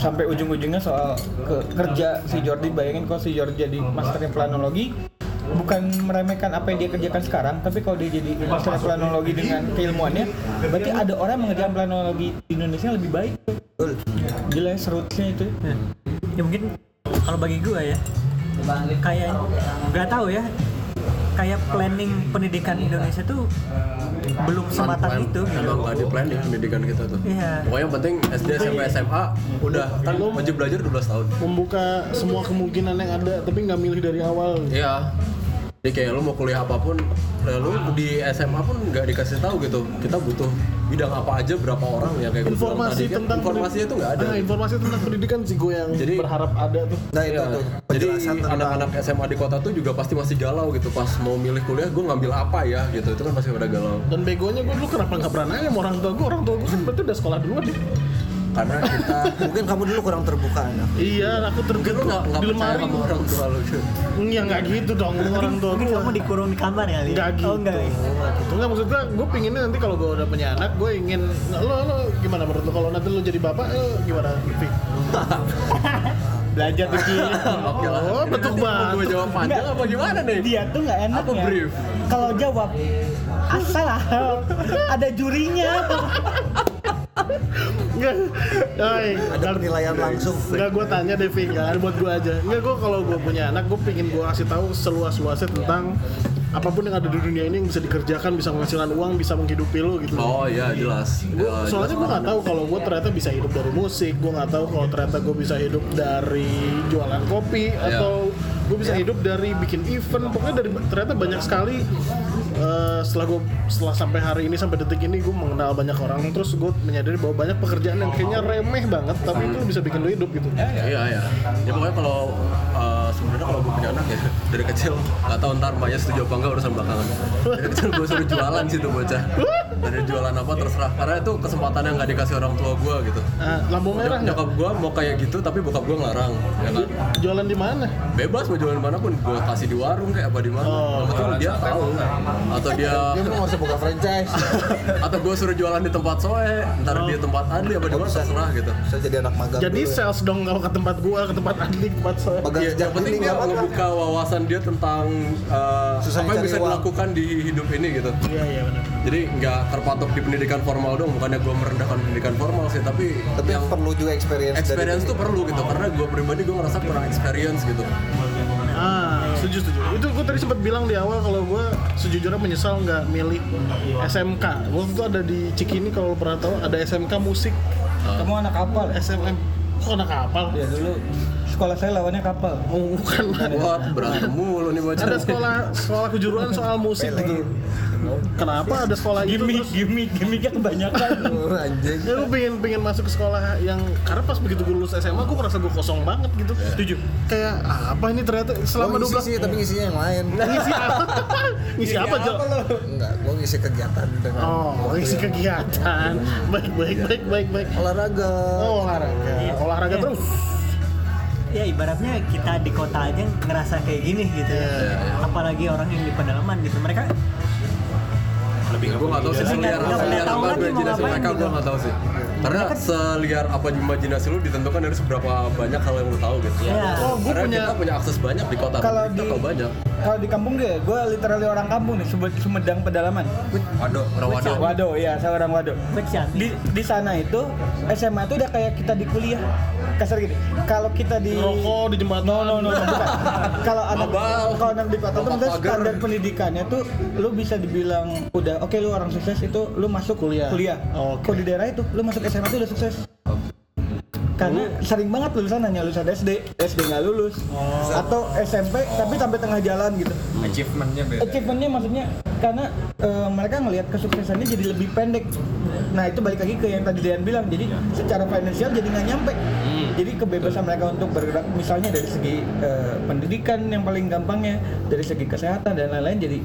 Speaker 3: sampai ujung-ujungnya soal ke kerja si Jordi. Bayangin kalau si Jordi jadi masternya planologi bukan meremehkan apa yang dia kerjakan sekarang tapi kalau dia jadi master planologi dengan keilmuannya berarti ada orang yang mengerjakan planologi di Indonesia lebih baik. Tuh jelas rootsnya itu
Speaker 7: ya. Mungkin kalau bagi gua ya kayak nggak tahu ya kayak planning pendidikan Indonesia tuh belum sematang
Speaker 4: Plan-
Speaker 7: itu gitu.
Speaker 4: Emang nggak di planning pendidikan kita tuh.
Speaker 7: Iya.
Speaker 4: Pokoknya yang penting SD, SMP, SMA udah kan wajib belajar 12 tahun.
Speaker 2: Membuka semua kemungkinan yang ada tapi nggak milih dari awal.
Speaker 4: Iya. Jadi kayak lu mau kuliah apa pun, ya lu di SMA pun nggak dikasih tahu gitu. Kita butuh bidang apa aja, berapa orang ya kayak
Speaker 2: Informasi
Speaker 4: tadi kan,
Speaker 2: tentang
Speaker 4: informasinya itu nggak ada.
Speaker 2: Ah, informasi tentang pendidikan sih gue yang
Speaker 4: Jadi-
Speaker 2: berharap ada tuh.
Speaker 5: Nah itu
Speaker 4: Iya.
Speaker 5: tuh
Speaker 4: Jadi anak-anak SMA di kota tuh juga pasti masih galau gitu pas mau milih kuliah gue ngambil apa ya gitu itu kan pasti pada galau
Speaker 2: Dan begonya gue dulu kenapa nggak pernah nanya sama orang tua gue? Orang tua gue kan berarti udah sekolah duluan nih.
Speaker 4: Karena kita
Speaker 5: mungkin kamu dulu kurang terbuka anak.
Speaker 2: Iya, aku
Speaker 4: mungkin lu
Speaker 2: terbuka
Speaker 4: nggak nggak
Speaker 2: di
Speaker 4: percaya
Speaker 2: lemari.
Speaker 4: sama orang tua lu gitu.
Speaker 2: Iya nggak gitu dong orang tua
Speaker 7: Mungkin
Speaker 2: gue.
Speaker 7: kamu dikurung di kamar kali.
Speaker 2: Nggak gitu.
Speaker 7: Oh ya?
Speaker 2: Nggak maksudnya gue pinginnya nanti kalau gue udah punya anak, gue ingin nah, lo lo gimana menurut lo kalau nanti lo jadi bapak, lo gimana? Vi? *laughs* Belajar tuh.
Speaker 4: Oke lah.
Speaker 2: Oh, betul banget.
Speaker 4: Gue jawab panjang apa gimana nih?
Speaker 3: dia tuh nggak enak
Speaker 4: Apa
Speaker 3: ya.
Speaker 4: brief?
Speaker 3: Kalau jawab asal lah ada jurinya. *laughs*
Speaker 2: Enggak.
Speaker 5: Ada penilaian langsung.
Speaker 2: Enggak gue tanya Devi, enggak ada buat gue aja. Enggak gue kalau gue punya anak, gue pingin gue kasih tahu seluas-luasnya tentang apa pun yang ada di dunia ini yang bisa dikerjakan, bisa menghasilkan uang, bisa menghidupi lo gitu.
Speaker 4: Oh iya jelas.
Speaker 2: Gua-
Speaker 4: Ya,
Speaker 2: soalnya gue nggak tahu kalau gue ternyata bisa hidup dari musik, gue nggak tahu kalau ternyata gue bisa hidup dari jualan kopi
Speaker 4: Iya.
Speaker 2: atau gue bisa hidup dari bikin event. Pokoknya dari ternyata banyak sekali. Eh, setelah gue setelah sampai hari ini sampai detik ini gue mengenal banyak orang terus gue menyadari bahwa banyak pekerjaan yang kayaknya remeh banget tapi itu bisa bikin lo hidup gitu.
Speaker 4: Iya iya. Ya pokoknya kalau uh, sebenarnya kalau gue punya anak ya dari kecil nggak tahu ntar emaknya setuju apa enggak urusan belakangan. Dari kecil gue suruh jualan sih tuh bocah. Dari jualan apa terserah. Karena itu kesempatan yang nggak dikasih orang tua gue gitu.
Speaker 2: Ah, lampu merah nggak?
Speaker 4: nyokap gue mau kayak gitu tapi bokap gue ngelarang ya kan?
Speaker 2: Jualan di mana?
Speaker 4: bebas mau jualan mana pun gue kasih di warung kayak apa di mana.
Speaker 2: Oh,
Speaker 4: penting dia tahu. Atau dia
Speaker 5: Dia mau usah buka franchise. *laughs*
Speaker 4: atau gue suruh jualan di tempat soe. Ntar di tempat adli apa di mana terserah gitu.
Speaker 5: Bisa jadi anak magang.
Speaker 2: Jadi
Speaker 5: dulu ya.
Speaker 2: sales dong kalau ke tempat gua, ke tempat Adli, ke tempat saya.
Speaker 5: Magang
Speaker 4: Ya,
Speaker 5: sejak
Speaker 4: penting dia ngebuka wawasan dia tentang uh,
Speaker 5: Susah
Speaker 4: apa yang bisa
Speaker 5: uang.
Speaker 4: dilakukan di hidup ini gitu.
Speaker 2: Iya iya benar.
Speaker 4: Jadi nggak terpatok di pendidikan formal dong, bukannya gue merendahkan pendidikan formal sih, tapi,
Speaker 5: Tapi
Speaker 4: yang
Speaker 5: perlu juga experience. dari
Speaker 4: experience tuh perlu gitu, karena gue pribadi gue ngerasa kurang experience gitu.
Speaker 2: Ah, setuju setuju. Itu gua tadi sempat bilang di awal kalau gua sejujurnya menyesal nggak milih SMK. Waktu itu ada di Cikini kalau pernah tahu ada SMK musik
Speaker 3: Kamu anak kapal.
Speaker 2: SMM. Kok anak kapal?
Speaker 3: Ya dulu sekolah saya lawannya kapal.
Speaker 2: Oh, bukan.
Speaker 4: Wah berantem mulu nih bocah.
Speaker 2: ada sekolah sekolah kejuruan soal musik gitu. Kenapa ada sekolah itu?
Speaker 3: Gimik,
Speaker 2: terus-
Speaker 3: gimik, gimiknya kebanyakan. *laughs*
Speaker 5: Oh, anjing.
Speaker 2: Ya gue pengen pengen masuk ke sekolah yang karena pas begitu gue lulus SMA gue merasa gue kosong banget gitu. Setuju. Kayak apa ini ternyata selama
Speaker 5: ngisi
Speaker 2: 12
Speaker 5: sih, tapi ngisinya yang lain. *laughs*
Speaker 2: ngisi apa? ngisi apa, Jo?
Speaker 5: Enggak, gua ngisi kegiatan dengan
Speaker 2: Oh, ngisi kegiatan. Baik, baik, baik, baik, baik.
Speaker 5: olahraga.
Speaker 2: Oh, olahraga. Olahraga
Speaker 7: Iya.
Speaker 2: terus.
Speaker 7: Ya ibaratnya kita di kota aja ngerasa kayak gini gitu ya.
Speaker 2: Iya,
Speaker 7: apalagi orang yang di pedalaman gitu mereka
Speaker 4: lebih gue nggak tahu sih seliar
Speaker 7: nggak
Speaker 4: seliar apa imajinasi
Speaker 7: ngapain
Speaker 4: mereka
Speaker 7: gitu.
Speaker 4: gue nggak tahu sih. Karena seliar apa imajinasi lu ditentukan dari seberapa banyak hal yang lu tahu gitu.
Speaker 7: Iya.
Speaker 2: Oh, gue
Speaker 4: Karena
Speaker 2: punya
Speaker 4: kita punya akses banyak di kota.
Speaker 3: Kalau
Speaker 4: kita
Speaker 3: di
Speaker 4: tahu banyak.
Speaker 3: kalau di kampung gue, gue literally orang kampung nih, Sumed- Sumedang pedalaman.
Speaker 4: Waduh, orang waduh.
Speaker 3: Wado, ya saya orang Wado. Di di sana itu SMA itu udah kayak kita di kuliah. Kasar gini. Kalau kita di
Speaker 2: rokok di jembatan.
Speaker 3: No, no, no, no, bukan. *laughs* Kalau anak kalau anak di kota tuh standar pendidikannya tuh lu bisa dibilang udah oke lu orang sukses itu lu masuk
Speaker 2: Kuliah.
Speaker 3: Kuliah.
Speaker 2: Oke.
Speaker 3: Kalau di daerah itu lu masuk SMA tuh udah sukses. Karena sering banget lulusan hanya lulusan SD, SD nggak lulus, atau SMP tapi sampai tengah jalan gitu.
Speaker 6: Achievementnya beda.
Speaker 3: Achievementnya maksudnya karena eh, mereka ngelihat kesuksesannya jadi lebih pendek. Nah itu balik lagi ke yang tadi Dean bilang. Jadi secara finansial jadi nggak nyampe. Jadi kebebasan mereka untuk bergerak misalnya dari segi eh, pendidikan yang paling gampangnya, dari segi kesehatan dan lain-lain jadi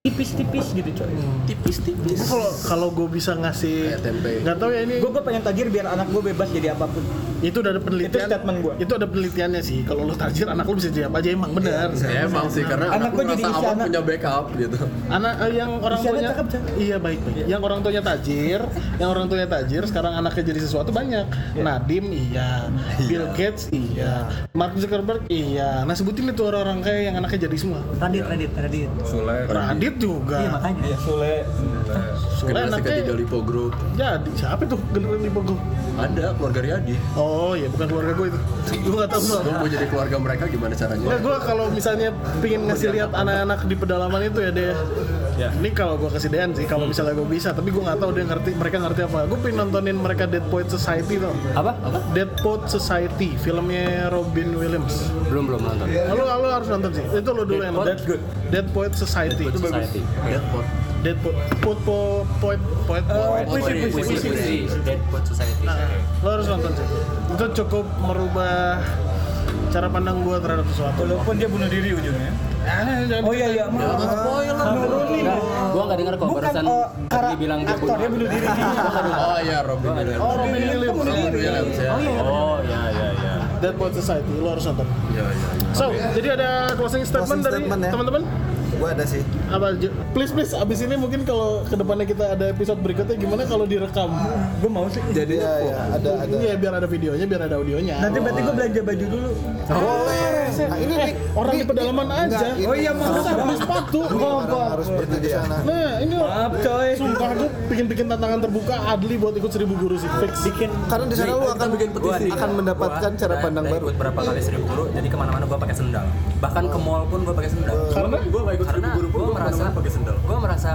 Speaker 3: tipis-tipis gitu coy.
Speaker 2: Gua Kalau kalau gue bisa ngasih
Speaker 4: Kayak tempe.
Speaker 2: nggak tahu ya ini
Speaker 3: Gue gue pengen tajir biar anak gue bebas jadi apa pun.
Speaker 2: itu udah ada penelitian.
Speaker 3: Itu statement gua.
Speaker 2: itu ada penelitiannya sih. Kalau lo tajir anak lo bisa jadi apa aja emang benar.
Speaker 4: Ya emang sih karena
Speaker 3: Anak
Speaker 4: anak
Speaker 3: gua
Speaker 4: gue
Speaker 3: jadi isi
Speaker 4: aman
Speaker 3: anak.
Speaker 4: punya backup gitu.
Speaker 2: anak eh, yang orang
Speaker 3: Isiannya
Speaker 2: tuanya
Speaker 3: cakep,
Speaker 2: iya baik baik. Yang orang tuanya tajir yang orang tuanya tajir sekarang anaknya jadi sesuatu banyak. Nadim iya. Bill Gates iya. Mark Zuckerberg iya. Nah sebutin itu orang-orang kaya yang anaknya jadi semua.
Speaker 7: Radit Radit Radit.
Speaker 6: Sule.
Speaker 2: Radit juga
Speaker 7: iya makanya
Speaker 3: Ya Sule.
Speaker 2: Sule
Speaker 4: Generasi
Speaker 2: anaknya
Speaker 4: Lipo Group.
Speaker 2: jadi siapa tuh generasi di Bogor
Speaker 4: Ada keluarga Riyadi.
Speaker 2: oh iya bukan keluarga gue itu *laughs* gue nggak tahu
Speaker 4: Gue mau jadi keluarga mereka gimana caranya?
Speaker 2: Enggak, gue kalau misalnya pingin ngasih lihat anak-anak di pedalaman itu ya deh. Ini kalau gue kasih Dean sih, kalau misalnya gue bisa, tapi gue nggak tahu dia ngerti, mereka ngerti apa. Gue pengen nontonin mereka Dead Poet Society tuh.
Speaker 6: Apa?
Speaker 2: Dead Poet Society, filmnya Robin Williams.
Speaker 6: Belum belum nonton.
Speaker 2: Lo lo harus nonton sih. Itu lo dulu yang nonton.
Speaker 3: That's good.
Speaker 2: Dead Poet Society.
Speaker 6: Itu Society.
Speaker 2: Dead Poet Poet Poet Poet Poet
Speaker 3: puisi,
Speaker 2: Poet
Speaker 3: puisi,
Speaker 2: puisi.
Speaker 6: Deadpool Society.
Speaker 2: Nah, lo harus nonton sih. Itu cukup merubah cara pandang gue terhadap sesuatu.
Speaker 3: Walaupun dia bunuh diri ujungnya. Oh iya iya, maaf. Nurunin.
Speaker 6: Enggak, gua nggak dengar kok
Speaker 3: Bukan
Speaker 6: barusan
Speaker 3: oh, karena
Speaker 6: Ardi bilang dia
Speaker 3: bunuh diri.
Speaker 4: Oh iya Robin Williams.
Speaker 2: Oh, Robin Williams.
Speaker 4: Robin Williams ya.
Speaker 6: Oh ya ya ya.
Speaker 2: Dead Poet Society, lo harus nonton.
Speaker 4: Iya iya. iya.
Speaker 2: So, jadi ada closing statement
Speaker 5: Closing
Speaker 2: dari
Speaker 5: ya.
Speaker 2: teman-teman?
Speaker 5: Gua ada sih.
Speaker 2: Apa? Please please, abis ini mungkin kalau ke depannya kita ada episode berikutnya gimana kalau direkam?
Speaker 3: Gue mau sih.
Speaker 5: Jadi ya, ya ada ada.
Speaker 2: Iya, biar ada videonya, biar ada audionya.
Speaker 3: Nanti berarti gue belanja baju dulu.
Speaker 5: Boleh. Nah, ini
Speaker 2: Eh, orang di pedalaman aja.
Speaker 3: Oh iya,
Speaker 2: Harus
Speaker 3: maaf.
Speaker 2: beli sepatu.
Speaker 5: orang harus pergi ke sana.
Speaker 2: Nah, ini
Speaker 3: Maaf coy.
Speaker 2: Sumpah gue bikin-bikin tantangan terbuka Adli buat ikut seribu guru sih fix.
Speaker 7: bikin
Speaker 5: Karena di sana lu akan
Speaker 6: petisi.
Speaker 5: akan mendapatkan cara pandang baru.
Speaker 6: ikut berapa kali seribu guru, jadi ke mana-mana gua pakai sendal. Bahkan ke mall pun gua pakai sendal.
Speaker 2: Karena
Speaker 4: Gue gak ikut
Speaker 6: Karena
Speaker 4: gue
Speaker 6: merasa
Speaker 4: pakai sendal.
Speaker 6: Gua merasa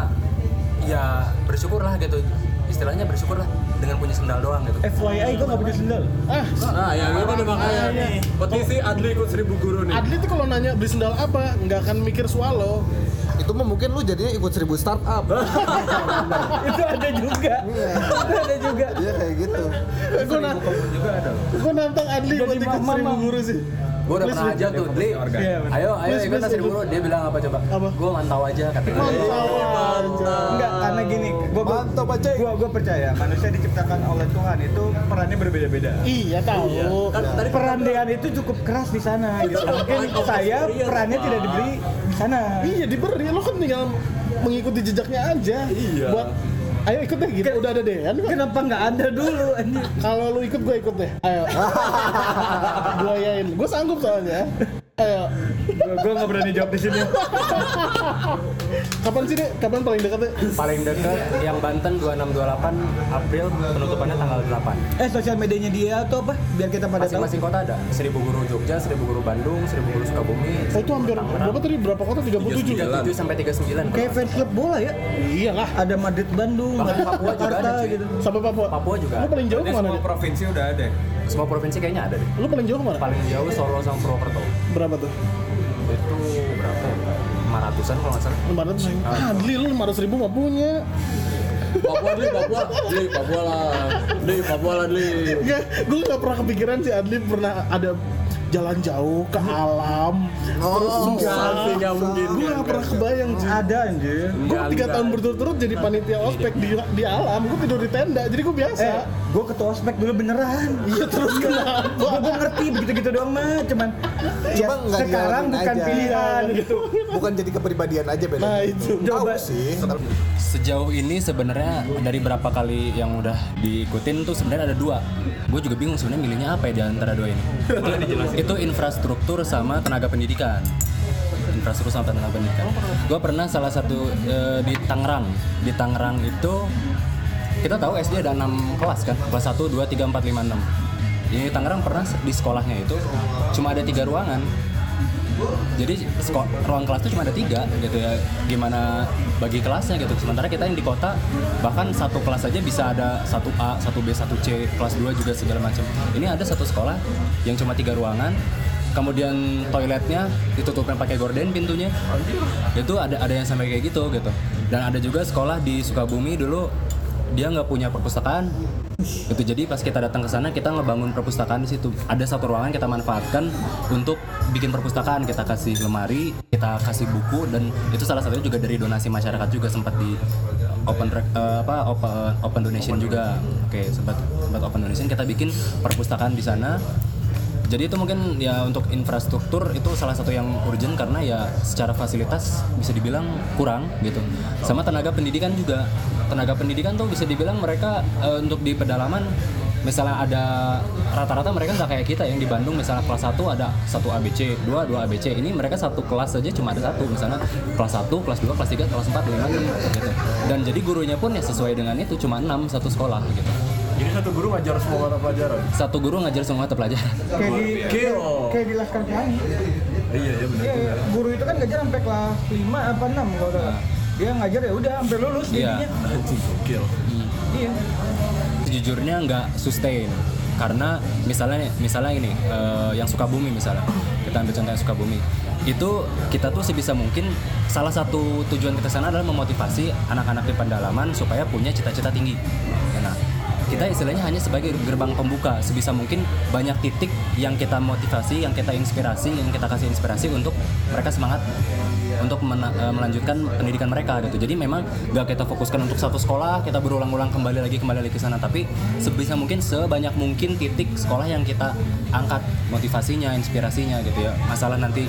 Speaker 6: ya bersyukurlah gitu. Istilahnya bersyukurlah dengan punya sendal doang gitu.
Speaker 3: FYI gue gak punya sendal.
Speaker 2: ah,
Speaker 4: Nah ya itu udah makanya
Speaker 2: Makanya.
Speaker 4: petisi Adli ikut seribu guru nih.
Speaker 2: Adli tuh kalau nanya beli sendal apa, nggak akan mikir swallow.
Speaker 5: Itu mah mungkin lu jadinya ikut seribu startup. *laughs*
Speaker 3: itu ada juga. itu ada juga.
Speaker 5: Dia kayak gitu.
Speaker 2: Gue na gue nantang Adli buat ikut seribu guru sih.
Speaker 6: Gue udah pernah aja tuh, Dli.
Speaker 3: Iya.
Speaker 6: Ayo, ayo ikut seribu guru. Dia bilang apa coba?
Speaker 2: Apa?
Speaker 6: Gue mantau aja katanya.
Speaker 3: Enggak, karena gini, gua gua,
Speaker 5: Mantap, Aceh.
Speaker 3: gua, gua percaya manusia diciptakan oleh Tuhan itu perannya berbeda-beda.
Speaker 2: Iya tahu.
Speaker 6: Kan tadi
Speaker 3: Peran Dean itu cukup keras di sana gitu. Mungkin saya perannya tidak diberi di sana.
Speaker 2: Iya diberi, lo kan tinggal mengikuti jejaknya aja.
Speaker 6: Iya.
Speaker 2: Buat ayo ikut deh gitu. Udah ada Dean kok.
Speaker 3: Kenapa nggak ada dulu?
Speaker 2: Kalau lu ikut gue ikut deh. Ayo. *laughs* gue yain. Gue sanggup soalnya. Ayo.
Speaker 3: Gua, gua nggak berani jawab di sini.
Speaker 2: Kapan sih deh? Kapan paling dekat deh?
Speaker 6: Paling dekat yang Banten 2628 April penutupannya tanggal 8.
Speaker 3: Eh sosial medianya dia atau apa? Biar kita pada tahu.
Speaker 6: Masing-masing kota ada. Seribu guru Jogja, seribu guru Bandung, seribu guru Sukabumi.
Speaker 2: Oh itu hampir berapa tadi? Berapa kota? 37.
Speaker 6: 37 sampai 39.
Speaker 3: Kayak fans klub bola ya.
Speaker 2: Iya lah.
Speaker 3: Ada Madrid Bandung,
Speaker 6: Bahkan
Speaker 3: Madrid
Speaker 6: Papua juga
Speaker 3: Jakarta
Speaker 6: ada, cuy.
Speaker 3: gitu.
Speaker 2: Sampai Papua.
Speaker 6: Papua juga
Speaker 2: Lu paling jauh ke mana deh?
Speaker 8: provinsi udah ada.
Speaker 6: Semua provinsi kayaknya ada deh.
Speaker 2: Lu paling jauh ke mana?
Speaker 6: Paling jauh Solo sama Purwokerto.
Speaker 2: Berapa tuh?
Speaker 6: Itu berapa? ya? 500-an kalau nggak salah.
Speaker 2: 500 Ah, Dli lu 500 ribu mah punya.
Speaker 4: Papua Dli, Papua, Dli, Papua lah, Dli, Papua lah Dli.
Speaker 2: Enggak, gue gak pernah kepikiran sih Adli pernah ada jalan jauh ke alam terus susah
Speaker 4: sih, nggak mungkin.
Speaker 2: gue gak pernah kebayang sih
Speaker 3: Ada anjir.
Speaker 2: gue
Speaker 4: Enggak,
Speaker 2: tiga
Speaker 4: enggak.
Speaker 2: tahun berturut-turut jadi panitia ospek di, di alam gue tidur di tenda jadi gue biasa
Speaker 3: Eh, gua ketua ospek dulu beneran. *laughs*
Speaker 2: iya terus kenapa
Speaker 3: Gua, gua ngerti begitu-gitu doang mah, cuman ya,
Speaker 5: Cuma
Speaker 3: sekarang bukan
Speaker 5: aja.
Speaker 3: pilihan gitu.
Speaker 5: Bukan jadi kepribadian aja beda.
Speaker 2: nah itu
Speaker 3: Coba.
Speaker 5: sih.
Speaker 6: Sejauh ini sebenarnya dari berapa kali yang udah diikutin tuh sebenarnya ada dua. Gue juga bingung sebenarnya milihnya apa ya di antara dua ini. *laughs* itu, itu infrastruktur sama tenaga pendidikan. Infrastruktur sama tenaga pendidikan. Gue pernah salah satu eh, di Tangerang. Di Tangerang itu kita tahu SD ada 6 kelas kan, kelas 1, 2, 3, 4, 5, 6. Di Tangerang pernah di sekolahnya itu cuma ada tiga ruangan jadi ruang kelas itu cuma ada tiga gitu ya. Gimana bagi kelasnya gitu. Sementara kita yang di kota bahkan satu kelas aja bisa ada satu A satu B satu C kelas 2 juga segala macam. Ini ada satu sekolah yang cuma tiga ruangan. Kemudian toiletnya ditutupnya pakai gorden pintunya. Itu ada ada yang sampai kayak gitu gitu. Dan ada juga sekolah di Sukabumi dulu dia nggak punya perpustakaan. Itu jadi pas kita datang ke sana kita ngebangun perpustakaan di situ. Ada satu ruangan kita manfaatkan untuk bikin perpustakaan. Kita kasih lemari kita kasih buku dan itu salah satunya juga dari donasi masyarakat juga sempat di open eh, apa open, open donation juga. Oke sempat sempat open donation. Kita bikin perpustakaan di sana jadi itu mungkin ya untuk infrastruktur itu salah satu yang urgent karena ya secara fasilitas bisa dibilang kurang gitu. Sama tenaga pendidikan juga. Tenaga pendidikan tuh bisa dibilang mereka eh, untuk di pedalaman misalnya ada rata-rata mereka nggak kayak kita yang di Bandung misalnya kelas 1 ada satu ABC, 2 2 ABC. Ini mereka satu kelas saja cuma ada satu misalnya kelas 1, kelas 2, kelas 3, kelas 4, 5 gitu. Dan jadi gurunya pun ya sesuai dengan itu cuma 6 satu sekolah gitu.
Speaker 4: Jadi satu guru ngajar semua mata pelajaran.
Speaker 6: Satu guru ngajar semua mata pelajaran.
Speaker 3: Kayak di kayak di Laskar Pelangi.
Speaker 4: Iya, iya benar.
Speaker 3: Iya, guru itu kan ngajar sampai kelas 5 apa 6 kalau nggak salah. Dia ngajar ya udah sampai lulus
Speaker 6: Iya.
Speaker 3: jadinya.
Speaker 4: Anjing gokil.
Speaker 3: Iya.
Speaker 6: sejujurnya nggak sustain karena misalnya misalnya ini eh, yang Sukabumi misalnya kita ambil contoh yang Sukabumi itu kita tuh sebisa mungkin salah satu tujuan kita sana adalah memotivasi anak-anak di pendalaman supaya punya cita-cita tinggi nah kita istilahnya hanya sebagai gerbang pembuka sebisa mungkin banyak titik yang kita motivasi yang kita inspirasi yang kita kasih inspirasi untuk mereka semangat untuk eh, melanjutkan pendidikan mereka gitu. Jadi memang nggak kita fokuskan untuk satu sekolah, kita berulang-ulang kembali lagi kembali lagi ke sana, tapi sebisa mungkin sebanyak mungkin titik sekolah yang kita angkat motivasinya, inspirasinya gitu ya. Masalah nanti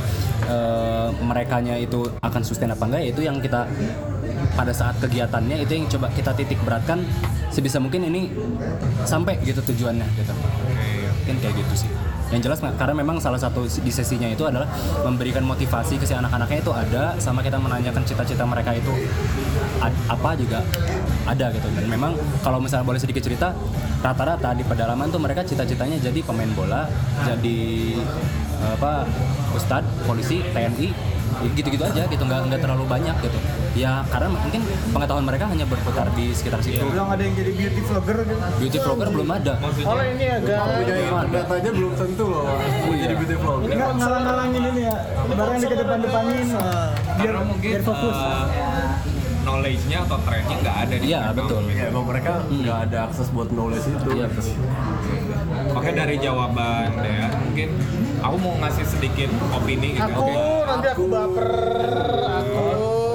Speaker 6: eh, merekanya itu akan sustain apa enggak ya itu yang kita pada saat kegiatannya itu yang coba kita titik beratkan sebisa mungkin ini sampai gitu tujuannya gitu. Mungkin kayak gitu sih yang jelas karena memang salah satu di sesinya itu adalah memberikan motivasi ke si anak-anaknya itu ada sama kita menanyakan cita-cita mereka itu apa juga ada gitu dan memang kalau misalnya boleh sedikit cerita rata-rata di pedalaman tuh mereka cita-citanya jadi pemain bola jadi apa ustadz polisi TNI gitu-gitu aja gitu nggak nggak terlalu banyak gitu ya karena mungkin pengetahuan mereka hanya berputar di sekitar situ
Speaker 3: Belum ada yang jadi beauty vlogger gitu.
Speaker 6: beauty vlogger belum ada
Speaker 2: kalau ini agak
Speaker 4: Punya internet aja belum tentu loh. Jadi beauty vlogger.
Speaker 3: Enggak ngalang-ngalangin ini ya. Barang di ke depan-depanin. Biar
Speaker 8: Karena mungkin
Speaker 3: biar fokus.
Speaker 8: eh, knowledge-nya atau trend-nya nggak ada di
Speaker 6: Iya, betul.
Speaker 4: Ya emang mereka nggak ada akses buat knowledge itu.
Speaker 6: Iya.
Speaker 8: Oke dari jawaban ya mungkin aku mau ngasih sedikit opini gitu.
Speaker 2: Aku nanti aku baper. Aku.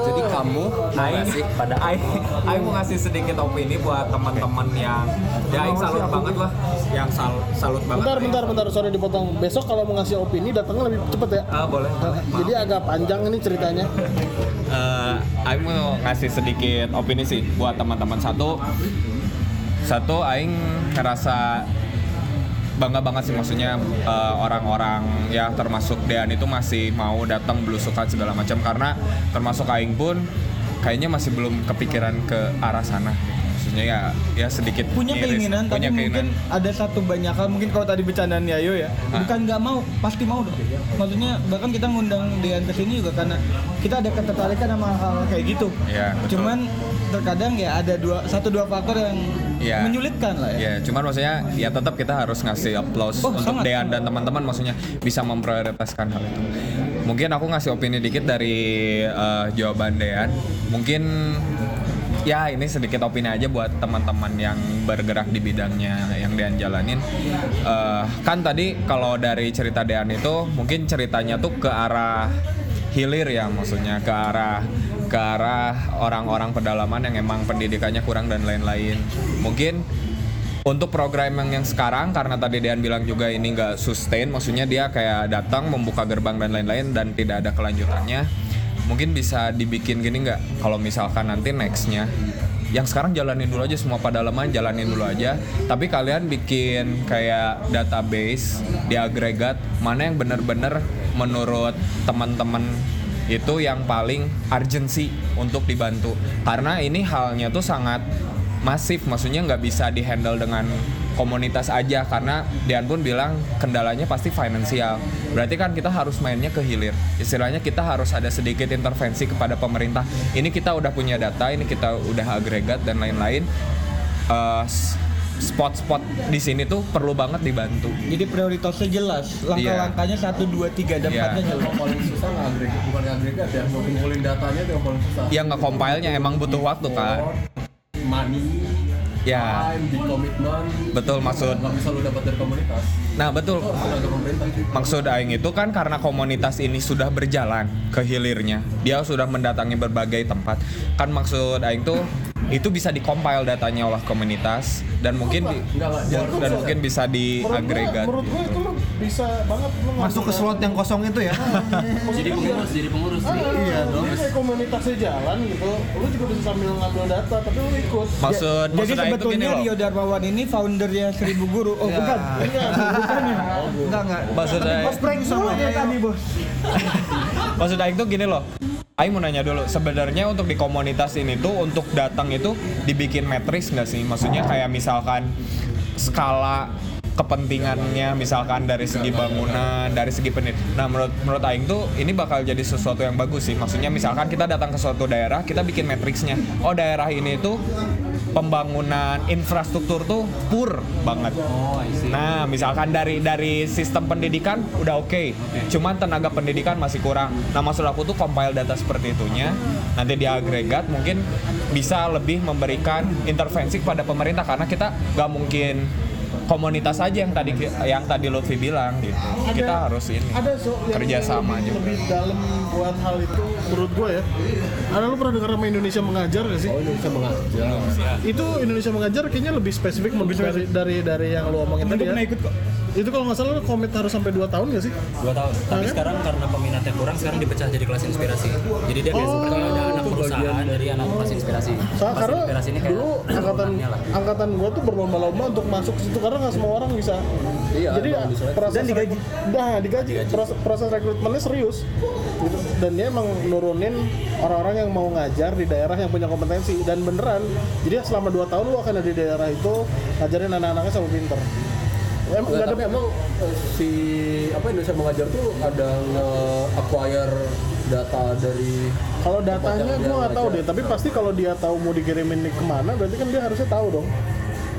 Speaker 6: Jadi kamu
Speaker 8: Aing
Speaker 6: ngasih pada
Speaker 8: Aing, Aing mau ngasih sedikit opini buat teman-teman yang ya Aing salut banget lah, yang sal, salut banget.
Speaker 2: Bentar, bentar, bentar. Sorry dipotong. Besok kalau mau ngasih opini datangnya lebih cepet ya.
Speaker 8: Ah boleh.
Speaker 2: Jadi agak panjang ini ceritanya. *laughs*
Speaker 8: Eh, Aing mau ngasih sedikit opini sih buat teman-teman satu. Satu, Aing ngerasa bangga banget sih maksudnya eh, orang-orang ya termasuk Dean itu masih mau datang belusukan segala macam karena termasuk Aing pun kayaknya masih belum kepikiran ke arah sana. Maksudnya ya ya sedikit
Speaker 3: punya
Speaker 8: miris.
Speaker 3: keinginan tapi
Speaker 8: punya
Speaker 3: mungkin ada satu banyak hal mungkin kalau tadi bercandaan Yayo ya
Speaker 8: Ah.
Speaker 3: bukan nggak mau pasti mau dong maksudnya bahkan kita ngundang Dean ke sini juga karena kita ada ketertarikan sama hal kayak gitu
Speaker 8: betul.
Speaker 3: cuman terkadang ya ada dua satu dua faktor yang
Speaker 8: Iya.
Speaker 3: menyulitkan lah ya
Speaker 8: Ya, cuman maksudnya ya tetap kita harus ngasih applause
Speaker 3: Oh,
Speaker 8: untuk
Speaker 3: sangat.
Speaker 8: Dean dan teman-teman maksudnya bisa memprioritaskan hal itu. Mungkin aku ngasih opini dikit dari eh, jawaban Dean. Mungkin ya ini sedikit opini aja buat teman-teman yang bergerak di bidangnya yang Dean jalanin. Eh, kan tadi kalau dari cerita Dean itu mungkin ceritanya tuh ke arah hilir ya maksudnya ke arah ke arah orang-orang pedalaman yang emang pendidikannya kurang dan lain-lain. Mungkin untuk program yang, yang sekarang karena tadi Dean bilang juga ini nggak sustain, maksudnya dia kayak datang membuka gerbang dan lain-lain dan tidak ada kelanjutannya. Mungkin bisa dibikin gini nggak? Kalau misalkan nanti nextnya yang sekarang jalanin dulu aja semua pedalaman jalanin dulu aja tapi kalian bikin kayak database di agregat mana yang bener-bener menurut teman-teman itu yang paling urgency untuk dibantu. Karena ini halnya tuh sangat masif. Maksudnya nggak bisa dihandle dengan komunitas aja. Karena Dian pun bilang kendalanya pasti finansial. Berarti kan kita harus mainnya ke hilir. Istilahnya kita harus ada sedikit intervensi kepada pemerintah. Ini kita udah punya data ini kita udah agregat dan lain-lain. S- spot-spot di sini tuh perlu banget dibantu.
Speaker 3: Jadi prioritasnya jelas. Langkah-langkahnya satu dua tiga dan
Speaker 8: Iya.
Speaker 3: empatnya jelas.
Speaker 4: Paling susah nggak agregat bukan nggak agregat ya ngumpulin datanya itu yang paling susah.
Speaker 8: Yang nge-compile-nya emang butuh waktu kan
Speaker 4: money
Speaker 8: ya
Speaker 4: time
Speaker 8: betul maksud
Speaker 4: nggak bisa lu dapat dari komunitas.
Speaker 8: Nah betul. Maksud Aing itu kan karena komunitas ini sudah berjalan ke hilirnya, dia sudah mendatangi berbagai tempat. Kan maksud Aing tuh itu bisa dikompil datanya oleh komunitas dan mungkin di- dan mungkin bisa diagregat.
Speaker 2: Menurut gue itu lu bisa banget lu
Speaker 5: Masuk ke slot yang kosong itu ya. *laughs*
Speaker 6: jadi pengurus jadi pengurus
Speaker 2: Iya dong. Jadi kayak komunitasnya jalan gitu, lu juga bisa sambil ngambil data, tapi lu ikut.
Speaker 8: Maksud
Speaker 3: jadi
Speaker 8: tuh gini
Speaker 3: sebetulnya. Rio Darmawan ini foundernya Seribu Guru oh bukan bukan ya
Speaker 5: Enggak enggak.
Speaker 8: Maksud Aing,
Speaker 3: bos prank sama ya tadi bos *laughs*
Speaker 8: maksud Aing tuh gini loh. Aing mau nanya dulu, sebenarnya untuk di komunitas ini tuh untuk datang itu dibikin matriks nggak sih? Maksudnya kayak misalkan skala kepentingannya misalkan dari segi bangunan, dari segi penit. Nah, menurut menurut aing tuh ini bakal jadi sesuatu yang bagus sih. Maksudnya misalkan kita datang ke suatu daerah, kita bikin matriksnya. Oh, daerah ini tuh pembangunan infrastruktur tuh pur banget. Nah, misalkan dari dari sistem pendidikan udah oke, cuman tenaga pendidikan masih kurang. Nah, maksud aku tuh compile data seperti itunya, nanti diagregat mungkin bisa lebih memberikan intervensi kepada pemerintah karena kita nggak mungkin komunitas aja yang tadi yang tadi Lutfi bilang gitu. kita harus ini
Speaker 2: ada so yang
Speaker 8: kerjasama juga.
Speaker 2: lebih dalam buat hal itu menurut gue ya. Ada lu pernah dengar nama Indonesia mengajar gak sih?
Speaker 4: Oh Indonesia mengajar.
Speaker 2: Itu Indonesia mengajar kayaknya lebih spesifik lebih dari dari dari yang lu omongin tadi ya.
Speaker 3: ikut kok?
Speaker 2: Itu kalau nggak salah lu komit harus sampai 2 tahun gak sih?
Speaker 6: Dua tahun. Tapi sekarang karena peminatnya kurang sekarang dipecah jadi kelas inspirasi. Jadi dia kayak seperti ada anak perusahaan dari anak kelas inspirasi. Kelas
Speaker 2: karena
Speaker 6: inspirasi ini kayak
Speaker 2: dulu *clears throat* angkatan angkatan gua tuh berlomba-lomba untuk masuk ke situ karena nggak semua orang bisa.
Speaker 4: Iya,
Speaker 2: Jadi proses
Speaker 3: Dan digaji.
Speaker 2: Nah, digaji. Proses, proses rekrutmennya serius. Gitu. Dan dia emang nurunin orang-orang yang mau ngajar di daerah yang punya kompetensi dan beneran. Jadi selama 2 tahun lu akan ada di daerah itu ngajarin anak-anaknya sama pinter. Emang
Speaker 4: Nggak,
Speaker 2: ada
Speaker 4: tapi emang eh, si apa Indonesia mengajar tuh ada nge-acquire data dari
Speaker 2: kalau datanya
Speaker 4: dia
Speaker 2: nggak tahu deh, tapi pasti kalau dia tahu mau dikirimin ke mana, berarti kan dia harusnya tahu dong.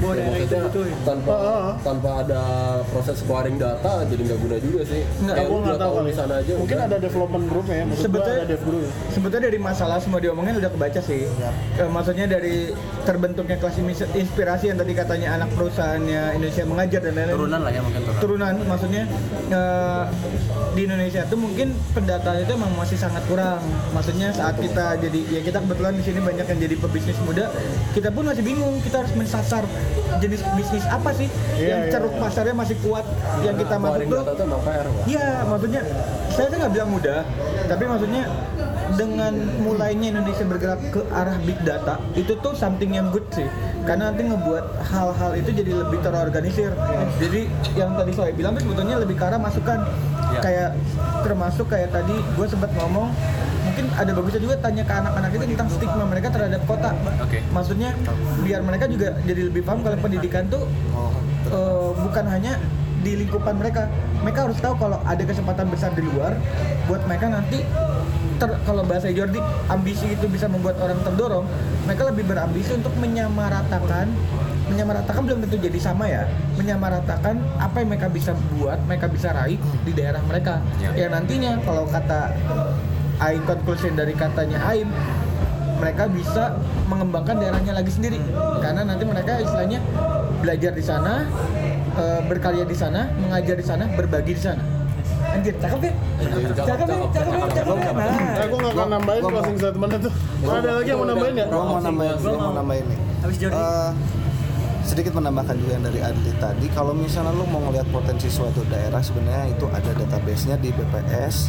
Speaker 7: Bahwa
Speaker 4: Ya,
Speaker 7: itu
Speaker 4: maksudnya
Speaker 7: butuh ya.
Speaker 4: tanpa tanpa ada proses scoring data jadi nggak guna juga sih
Speaker 3: Nggak,
Speaker 4: lu
Speaker 2: nggak tahu kali.
Speaker 4: di sana aja
Speaker 2: Mungkin
Speaker 4: udah.
Speaker 2: ada development group ya. Maksud gua
Speaker 3: Sebetulnya-
Speaker 2: ada dev group ya.
Speaker 3: sebetulnya dari masalah semua diomongin udah kebaca sih Eh, maksudnya dari terbentuknya kelas inspirasi yang tadi katanya anak perusahaannya Indonesia mengajar dan lain-lain
Speaker 6: turunan lah ya mungkin turunan
Speaker 3: turunan maksudnya eh, di Indonesia tuh mungkin pendataan itu emang masih sangat kurang maksudnya saat kita jadi ya kita kebetulan di sini banyak yang jadi pebisnis muda kita pun masih bingung kita harus mensasar jenis bisnis apa sih
Speaker 2: Iya,
Speaker 3: yang
Speaker 2: iya,
Speaker 3: ceruk pasarnya masih kuat yang kita masuk tuh?
Speaker 4: Pak.
Speaker 3: Iya, maksudnya saya tuh nggak bilang mudah, tapi maksudnya dengan mulainya Indonesia bergerak ke arah big data itu tuh something yang good sih. Karena nanti ngebuat hal-hal itu jadi lebih terorganisir. Jadi yang tadi saya bilang tuh sebetulnya lebih ke arah masukan. Kayak termasuk kayak tadi gue sempat ngomong mungkin ada bagusnya juga tanya ke anak-anak itu tentang stigma mereka terhadap kota
Speaker 6: Oke.
Speaker 3: maksudnya biar mereka juga jadi lebih paham kalau pendidikan tuh eh, bukan hanya di lingkupan mereka mereka harus tahu kalau ada kesempatan besar di luar buat mereka nanti ter- kalau bahasa Jordi ambisi itu bisa membuat orang terdorong mereka lebih berambisi untuk menyamaratakan menyamaratakan belum tentu jadi sama ya menyamaratakan apa yang mereka bisa buat mereka bisa raih di daerah mereka
Speaker 6: Ya.
Speaker 3: yang nantinya kalau kata Aing conclusion dari katanya Aim mereka bisa mengembangkan daerahnya lagi sendiri. Karena nanti mereka istilahnya belajar di sana eh, berkarya di sana mengajar di sana berbagi di sana. Anjir cakep ya? Cakep ya? cakep ya? cakep ya? nah.
Speaker 2: Gue nggak akan nambahin closing statement itu. Ada lagi yang mau nambahin ya?
Speaker 5: Gua mau nambahin, gua mau nambahin nih.
Speaker 7: Habis Jordi.
Speaker 5: Eh, sedikit menambahkan juga yang dari Adli tadi. Kalau misalnya lu mau ngelihat potensi suatu daerah sebenarnya itu ada database-nya di BPS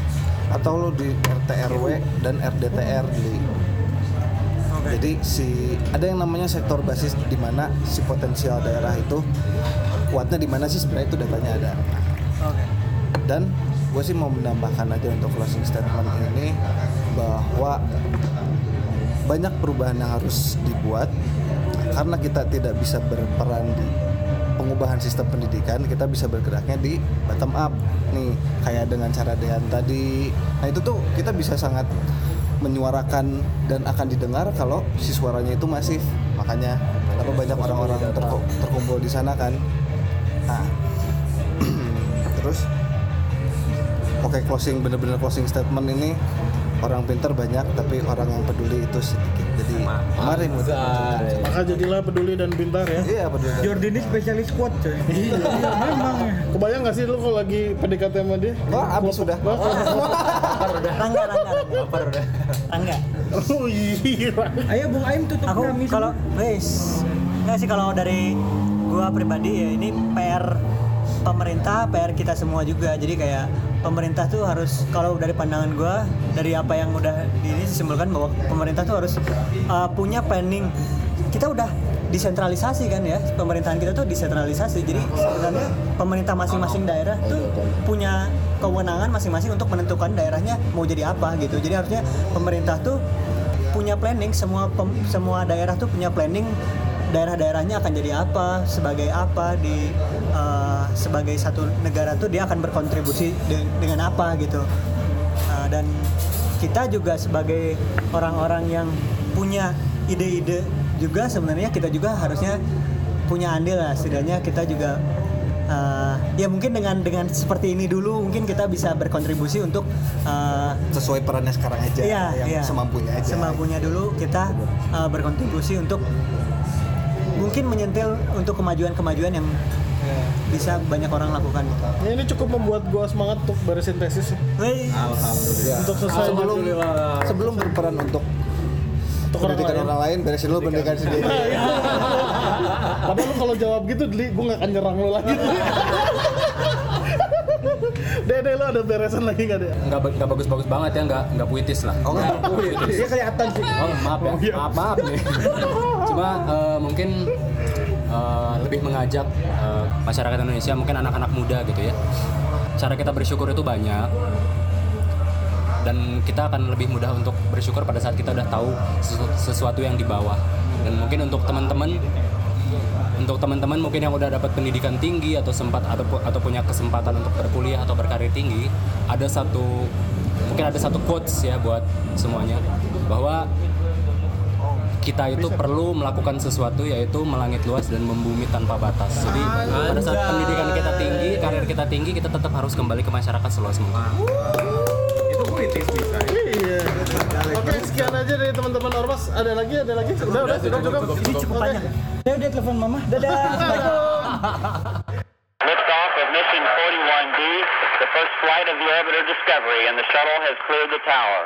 Speaker 5: atau lu di RT RW dan RDTR di jadi si ada yang namanya sektor basis di mana si potensial daerah itu kuatnya di mana sih? Sebenarnya itu datanya ada.
Speaker 7: Oke.
Speaker 5: dan gue sih mau menambahkan aja untuk closing statement ini bahwa banyak perubahan yang harus dibuat karena kita tidak bisa berperan di pengubahan sistem pendidikan kita bisa bergeraknya di bottom up nih kayak dengan cara Dean tadi. Nah itu tuh kita bisa sangat menyuarakan dan akan didengar kalau si suaranya itu masif. Makanya kenapa banyak orang-orang terku- terkumpul di sana kan? Nah. *clears throat* Terus oke closing bener-bener closing statement ini orang pintar banyak tapi orang yang peduli itu sedikit jadi mari mudah
Speaker 2: Maka jadilah peduli dan pintar ya.
Speaker 5: iya peduli
Speaker 3: Jordi ini spesialis quote coy. Iya. Memang. Ya
Speaker 2: Kebayang gak sih lu kalau lagi PDKT sama dia?
Speaker 5: Wah, abis sudah.
Speaker 7: Rangga, Rangga, Rangga. Rangga.
Speaker 2: Oh iya.
Speaker 3: ayo Bung Aim tutup
Speaker 7: Aku
Speaker 3: kami
Speaker 7: kalau wes. Nggak sih kalau dari gua pribadi ya ini PR pemerintah, PR kita semua juga. Jadi kayak pemerintah tuh harus kalau dari pandangan gua dari apa yang udah ini disimpulkan bahwa pemerintah tuh harus uh, punya planning. Kita udah desentralisasi kan ya pemerintahan kita tuh desentralisasi jadi sebenarnya pemerintah masing-masing daerah tuh punya kewenangan masing-masing untuk menentukan daerahnya mau jadi apa gitu jadi harusnya pemerintah tuh punya planning semua pem- semua daerah tuh punya planning daerah-daerahnya akan jadi apa sebagai apa di uh, sebagai satu negara tuh dia akan berkontribusi de- dengan apa gitu. Uh, dan kita juga sebagai orang-orang yang punya ide-ide juga sebenarnya kita juga harusnya punya andil lah. Setidaknya kita juga uh, ya mungkin dengan dengan seperti ini dulu mungkin kita bisa berkontribusi untuk uh,
Speaker 5: sesuai perannya sekarang aja
Speaker 7: Iya,
Speaker 5: yang
Speaker 7: iya.
Speaker 5: semampunya aja.
Speaker 7: Semampunya dulu kita uh, berkontribusi untuk mungkin menyentil untuk kemajuan-kemajuan yang bisa banyak orang lakukan gitu.
Speaker 2: Ya, ini cukup membuat gua semangat untuk beresin tesis.
Speaker 7: Wey,
Speaker 5: Ya.
Speaker 2: Untuk selesai
Speaker 5: sebelum sebelum berperan untuk
Speaker 2: Untuk orang
Speaker 5: pendidikan
Speaker 2: lain.
Speaker 5: orang lain beresin dulu pendidikan sendiri *laughs*
Speaker 2: Padahal lu kalau jawab gitu, Dli, gue gak akan nyerang lu lagi. *laughs* Dede lu ada beresan lagi gak deh?
Speaker 6: nggak ba- nggak bagus-bagus banget ya nggak nggak puitis lah
Speaker 5: oh enggak
Speaker 3: dia kelihatan sih
Speaker 6: Oh maaf ya, maaf maaf nih. *laughs* Cuma eh, mungkin eh, lebih mengajak eh, masyarakat Indonesia, mungkin anak-anak muda gitu ya. Cara kita bersyukur itu banyak dan kita akan lebih mudah untuk bersyukur pada saat kita udah tahu sesu- sesuatu yang di bawah. Dan mungkin untuk teman-teman untuk teman-teman mungkin yang udah dapat pendidikan tinggi atau sempat atau atau punya kesempatan untuk berkuliah atau berkarir tinggi, ada satu mungkin ada satu quotes ya buat semuanya bahwa kita itu perlu melakukan sesuatu yaitu melangit luas dan membumi tanpa batas. Jadi pada saat pendidikan kita tinggi, karir kita tinggi, kita tetap harus kembali ke masyarakat seluas mungkin.
Speaker 8: Itu puitis bisa.
Speaker 2: Iya. Oke, sekian aja dari teman-teman Ormas. Ada lagi, ada lagi. Udah, udah, cukup, cukup.
Speaker 7: Ini cukup panjang.
Speaker 3: Ya udah telepon mama. Dadah. *laughs*
Speaker 9: Liftoff of mission 41B, the first flight of the orbiter Discovery, and the shuttle has cleared the tower.